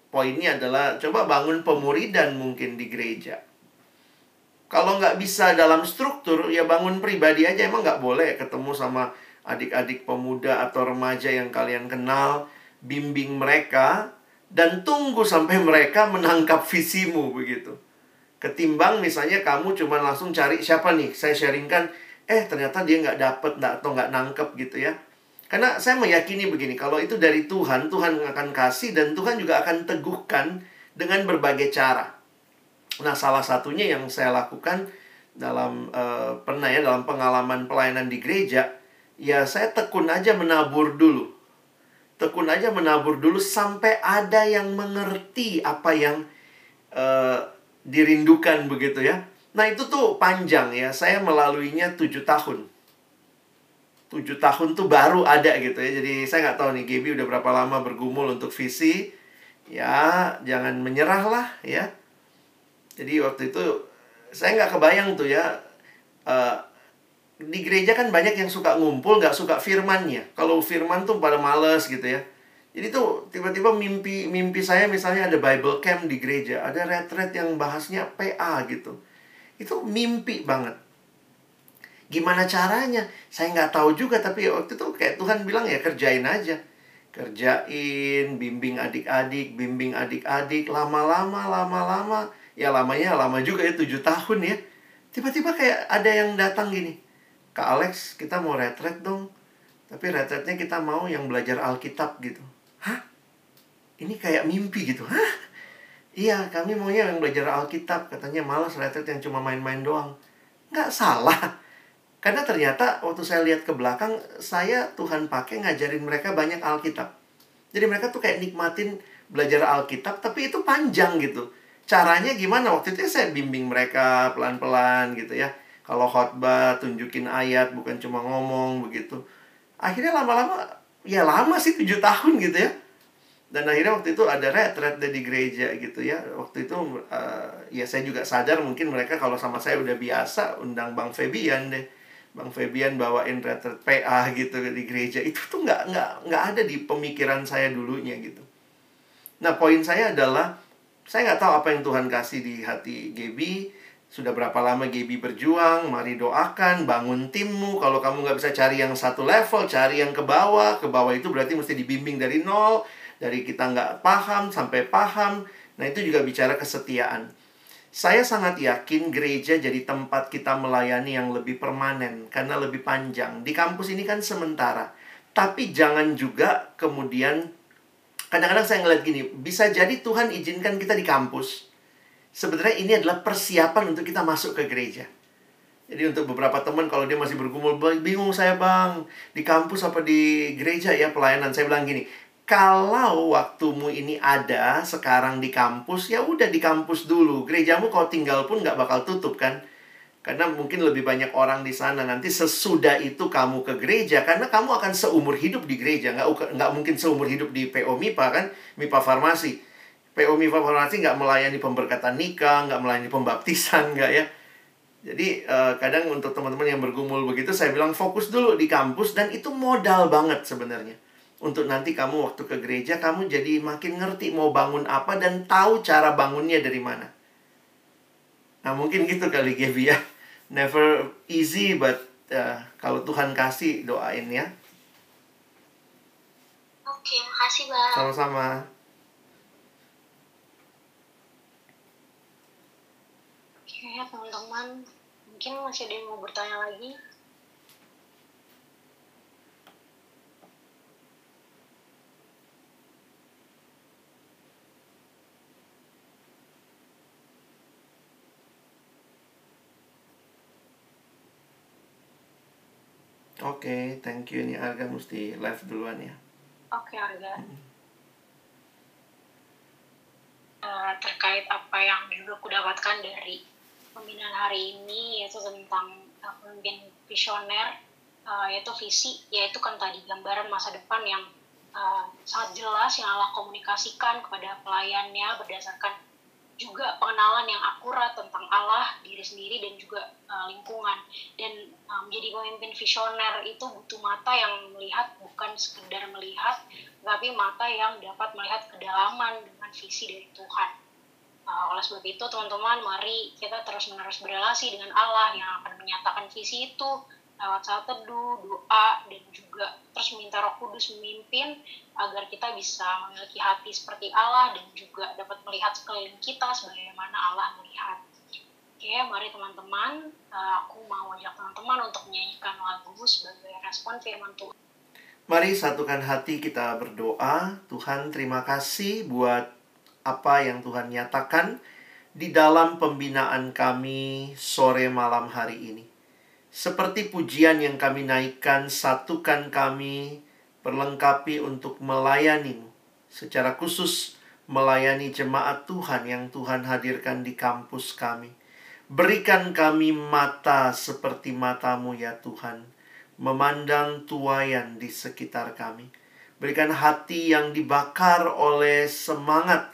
Speaker 2: poinnya adalah coba bangun pemuridan mungkin di gereja. Kalau nggak bisa dalam struktur ya bangun pribadi aja. Emang nggak boleh ketemu sama adik-adik pemuda atau remaja yang kalian kenal bimbing mereka dan tunggu sampai mereka menangkap visimu begitu. Ketimbang misalnya kamu cuma langsung cari siapa nih, saya sharingkan, eh ternyata dia nggak dapet atau nggak nangkep gitu ya. Karena saya meyakini begini, kalau itu dari Tuhan, Tuhan akan kasih dan Tuhan juga akan teguhkan dengan berbagai cara. Nah, salah satunya yang saya lakukan dalam uh, pernah ya dalam pengalaman pelayanan di gereja, ya saya tekun aja menabur dulu. Tekun aja menabur dulu sampai ada yang mengerti apa yang uh, dirindukan begitu ya. Nah itu tuh panjang ya, saya melaluinya tujuh tahun. Tujuh tahun tuh baru ada gitu ya, jadi saya nggak tahu nih Gaby udah berapa lama bergumul untuk visi. Ya, jangan menyerah lah ya. Jadi waktu itu saya nggak kebayang tuh ya, uh, di gereja kan banyak yang suka ngumpul, nggak suka firmannya. Kalau firman tuh pada males gitu ya. Jadi tuh tiba-tiba mimpi mimpi saya misalnya ada Bible camp di gereja, ada retret yang bahasnya PA gitu. Itu mimpi banget. Gimana caranya? Saya nggak tahu juga, tapi waktu itu kayak Tuhan bilang ya kerjain aja. Kerjain, bimbing adik-adik, bimbing adik-adik, lama-lama, lama-lama. Ya lamanya lama juga ya, tujuh tahun ya. Tiba-tiba kayak ada yang datang gini. Kak Alex, kita mau retret dong. Tapi retretnya kita mau yang belajar Alkitab gitu. Hah? Ini kayak mimpi gitu. Hah? Iya, kami maunya yang belajar Alkitab. Katanya malas retret yang cuma main-main doang. Nggak salah. Karena ternyata waktu saya lihat ke belakang, saya Tuhan pakai ngajarin mereka banyak Alkitab. Jadi mereka tuh kayak nikmatin belajar Alkitab, tapi itu panjang gitu. Caranya gimana? Waktu itu saya bimbing mereka pelan-pelan gitu ya. Kalau khotbah, tunjukin ayat, bukan cuma ngomong begitu. Akhirnya lama-lama ya lama sih tujuh tahun gitu ya dan akhirnya waktu itu ada retret di gereja gitu ya waktu itu uh, ya saya juga sadar mungkin mereka kalau sama saya udah biasa undang bang Febian deh bang Febian bawain retret PA gitu di gereja itu tuh nggak nggak nggak ada di pemikiran saya dulunya gitu nah poin saya adalah saya nggak tahu apa yang Tuhan kasih di hati Gaby sudah berapa lama Gaby berjuang, mari doakan, bangun timmu. Kalau kamu nggak bisa cari yang satu level, cari yang ke bawah. Ke bawah itu berarti mesti dibimbing dari nol. Dari kita nggak paham sampai paham. Nah itu juga bicara kesetiaan. Saya sangat yakin gereja jadi tempat kita melayani yang lebih permanen. Karena lebih panjang. Di kampus ini kan sementara. Tapi jangan juga kemudian... Kadang-kadang saya ngeliat gini, bisa jadi Tuhan izinkan kita di kampus sebenarnya ini adalah persiapan untuk kita masuk ke gereja. Jadi untuk beberapa teman kalau dia masih bergumul, bingung saya bang, di kampus apa di gereja ya pelayanan. Saya bilang gini, kalau waktumu ini ada sekarang di kampus, ya udah di kampus dulu. Gerejamu kalau tinggal pun nggak bakal tutup kan. Karena mungkin lebih banyak orang di sana nanti sesudah itu kamu ke gereja karena kamu akan seumur hidup di gereja nggak nggak mungkin seumur hidup di PO MIPA kan MIPA farmasi PO Mifa Farmasi nggak melayani pemberkatan nikah, nggak melayani pembaptisan, nggak ya. Jadi uh, kadang untuk teman-teman yang bergumul begitu, saya bilang fokus dulu di kampus dan itu modal banget sebenarnya. Untuk nanti kamu waktu ke gereja, kamu jadi makin ngerti mau bangun apa dan tahu cara bangunnya dari mana. Nah mungkin gitu kali Gaby ya. Never easy, but uh, kalau Tuhan kasih doain ya.
Speaker 4: Oke, makasih Bang.
Speaker 2: Sama-sama.
Speaker 4: ya teman-teman mungkin masih ada yang mau bertanya lagi
Speaker 2: Oke, okay, thank you. Ini Arga mesti live duluan ya.
Speaker 4: Oke, okay, Arga. Hmm. Uh, terkait apa yang juga aku dapatkan dari pembinaan hari ini yaitu tentang uh, pemimpin visioner uh, yaitu visi yaitu kan tadi gambaran masa depan yang uh, sangat jelas yang Allah komunikasikan kepada pelayannya berdasarkan juga pengenalan yang akurat tentang Allah diri sendiri dan juga uh, lingkungan. Dan um, menjadi pemimpin visioner itu butuh mata yang melihat bukan sekedar melihat tapi mata yang dapat melihat kedalaman dengan visi dari Tuhan. Nah, oleh sebab itu, teman-teman, mari kita terus-menerus berrelasi dengan Allah yang akan menyatakan visi itu lewat saat teduh, doa, dan juga terus minta roh kudus memimpin agar kita bisa memiliki hati seperti Allah dan juga dapat melihat sekeliling kita sebagaimana Allah melihat. Oke, mari teman-teman, eh, aku mau ajak teman-teman untuk menyanyikan lagu sebagai respon firman Tuhan.
Speaker 2: Mari satukan hati kita berdoa. Tuhan, terima kasih buat apa yang Tuhan nyatakan di dalam pembinaan kami sore malam hari ini. Seperti pujian yang kami naikkan, satukan kami, perlengkapi untuk melayanimu. Secara khusus melayani jemaat Tuhan yang Tuhan hadirkan di kampus kami. Berikan kami mata seperti matamu ya Tuhan, memandang tuayan di sekitar kami. Berikan hati yang dibakar oleh semangat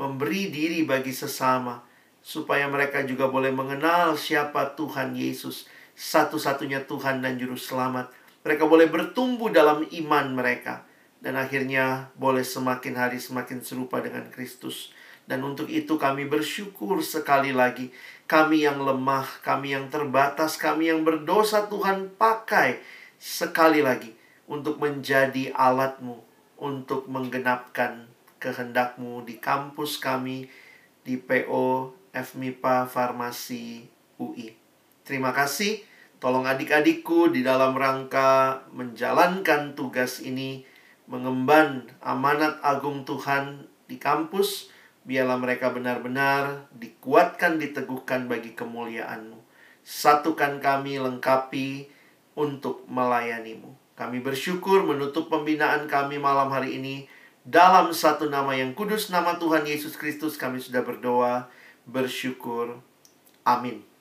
Speaker 2: memberi diri bagi sesama, supaya mereka juga boleh mengenal siapa Tuhan Yesus, satu-satunya Tuhan dan Juru Selamat. Mereka boleh bertumbuh dalam iman mereka, dan akhirnya boleh semakin hari semakin serupa dengan Kristus. Dan untuk itu kami bersyukur sekali lagi. Kami yang lemah, kami yang terbatas, kami yang berdosa Tuhan pakai sekali lagi untuk menjadi alatmu untuk menggenapkan kehendakmu di kampus kami di PO FMIPA Farmasi UI. Terima kasih. Tolong adik-adikku di dalam rangka menjalankan tugas ini, mengemban amanat agung Tuhan di kampus, biarlah mereka benar-benar dikuatkan, diteguhkan bagi kemuliaan-Mu. Satukan kami lengkapi untuk melayanimu. Kami bersyukur menutup pembinaan kami malam hari ini dalam satu nama yang kudus, nama Tuhan Yesus Kristus kami sudah berdoa, bersyukur. Amin.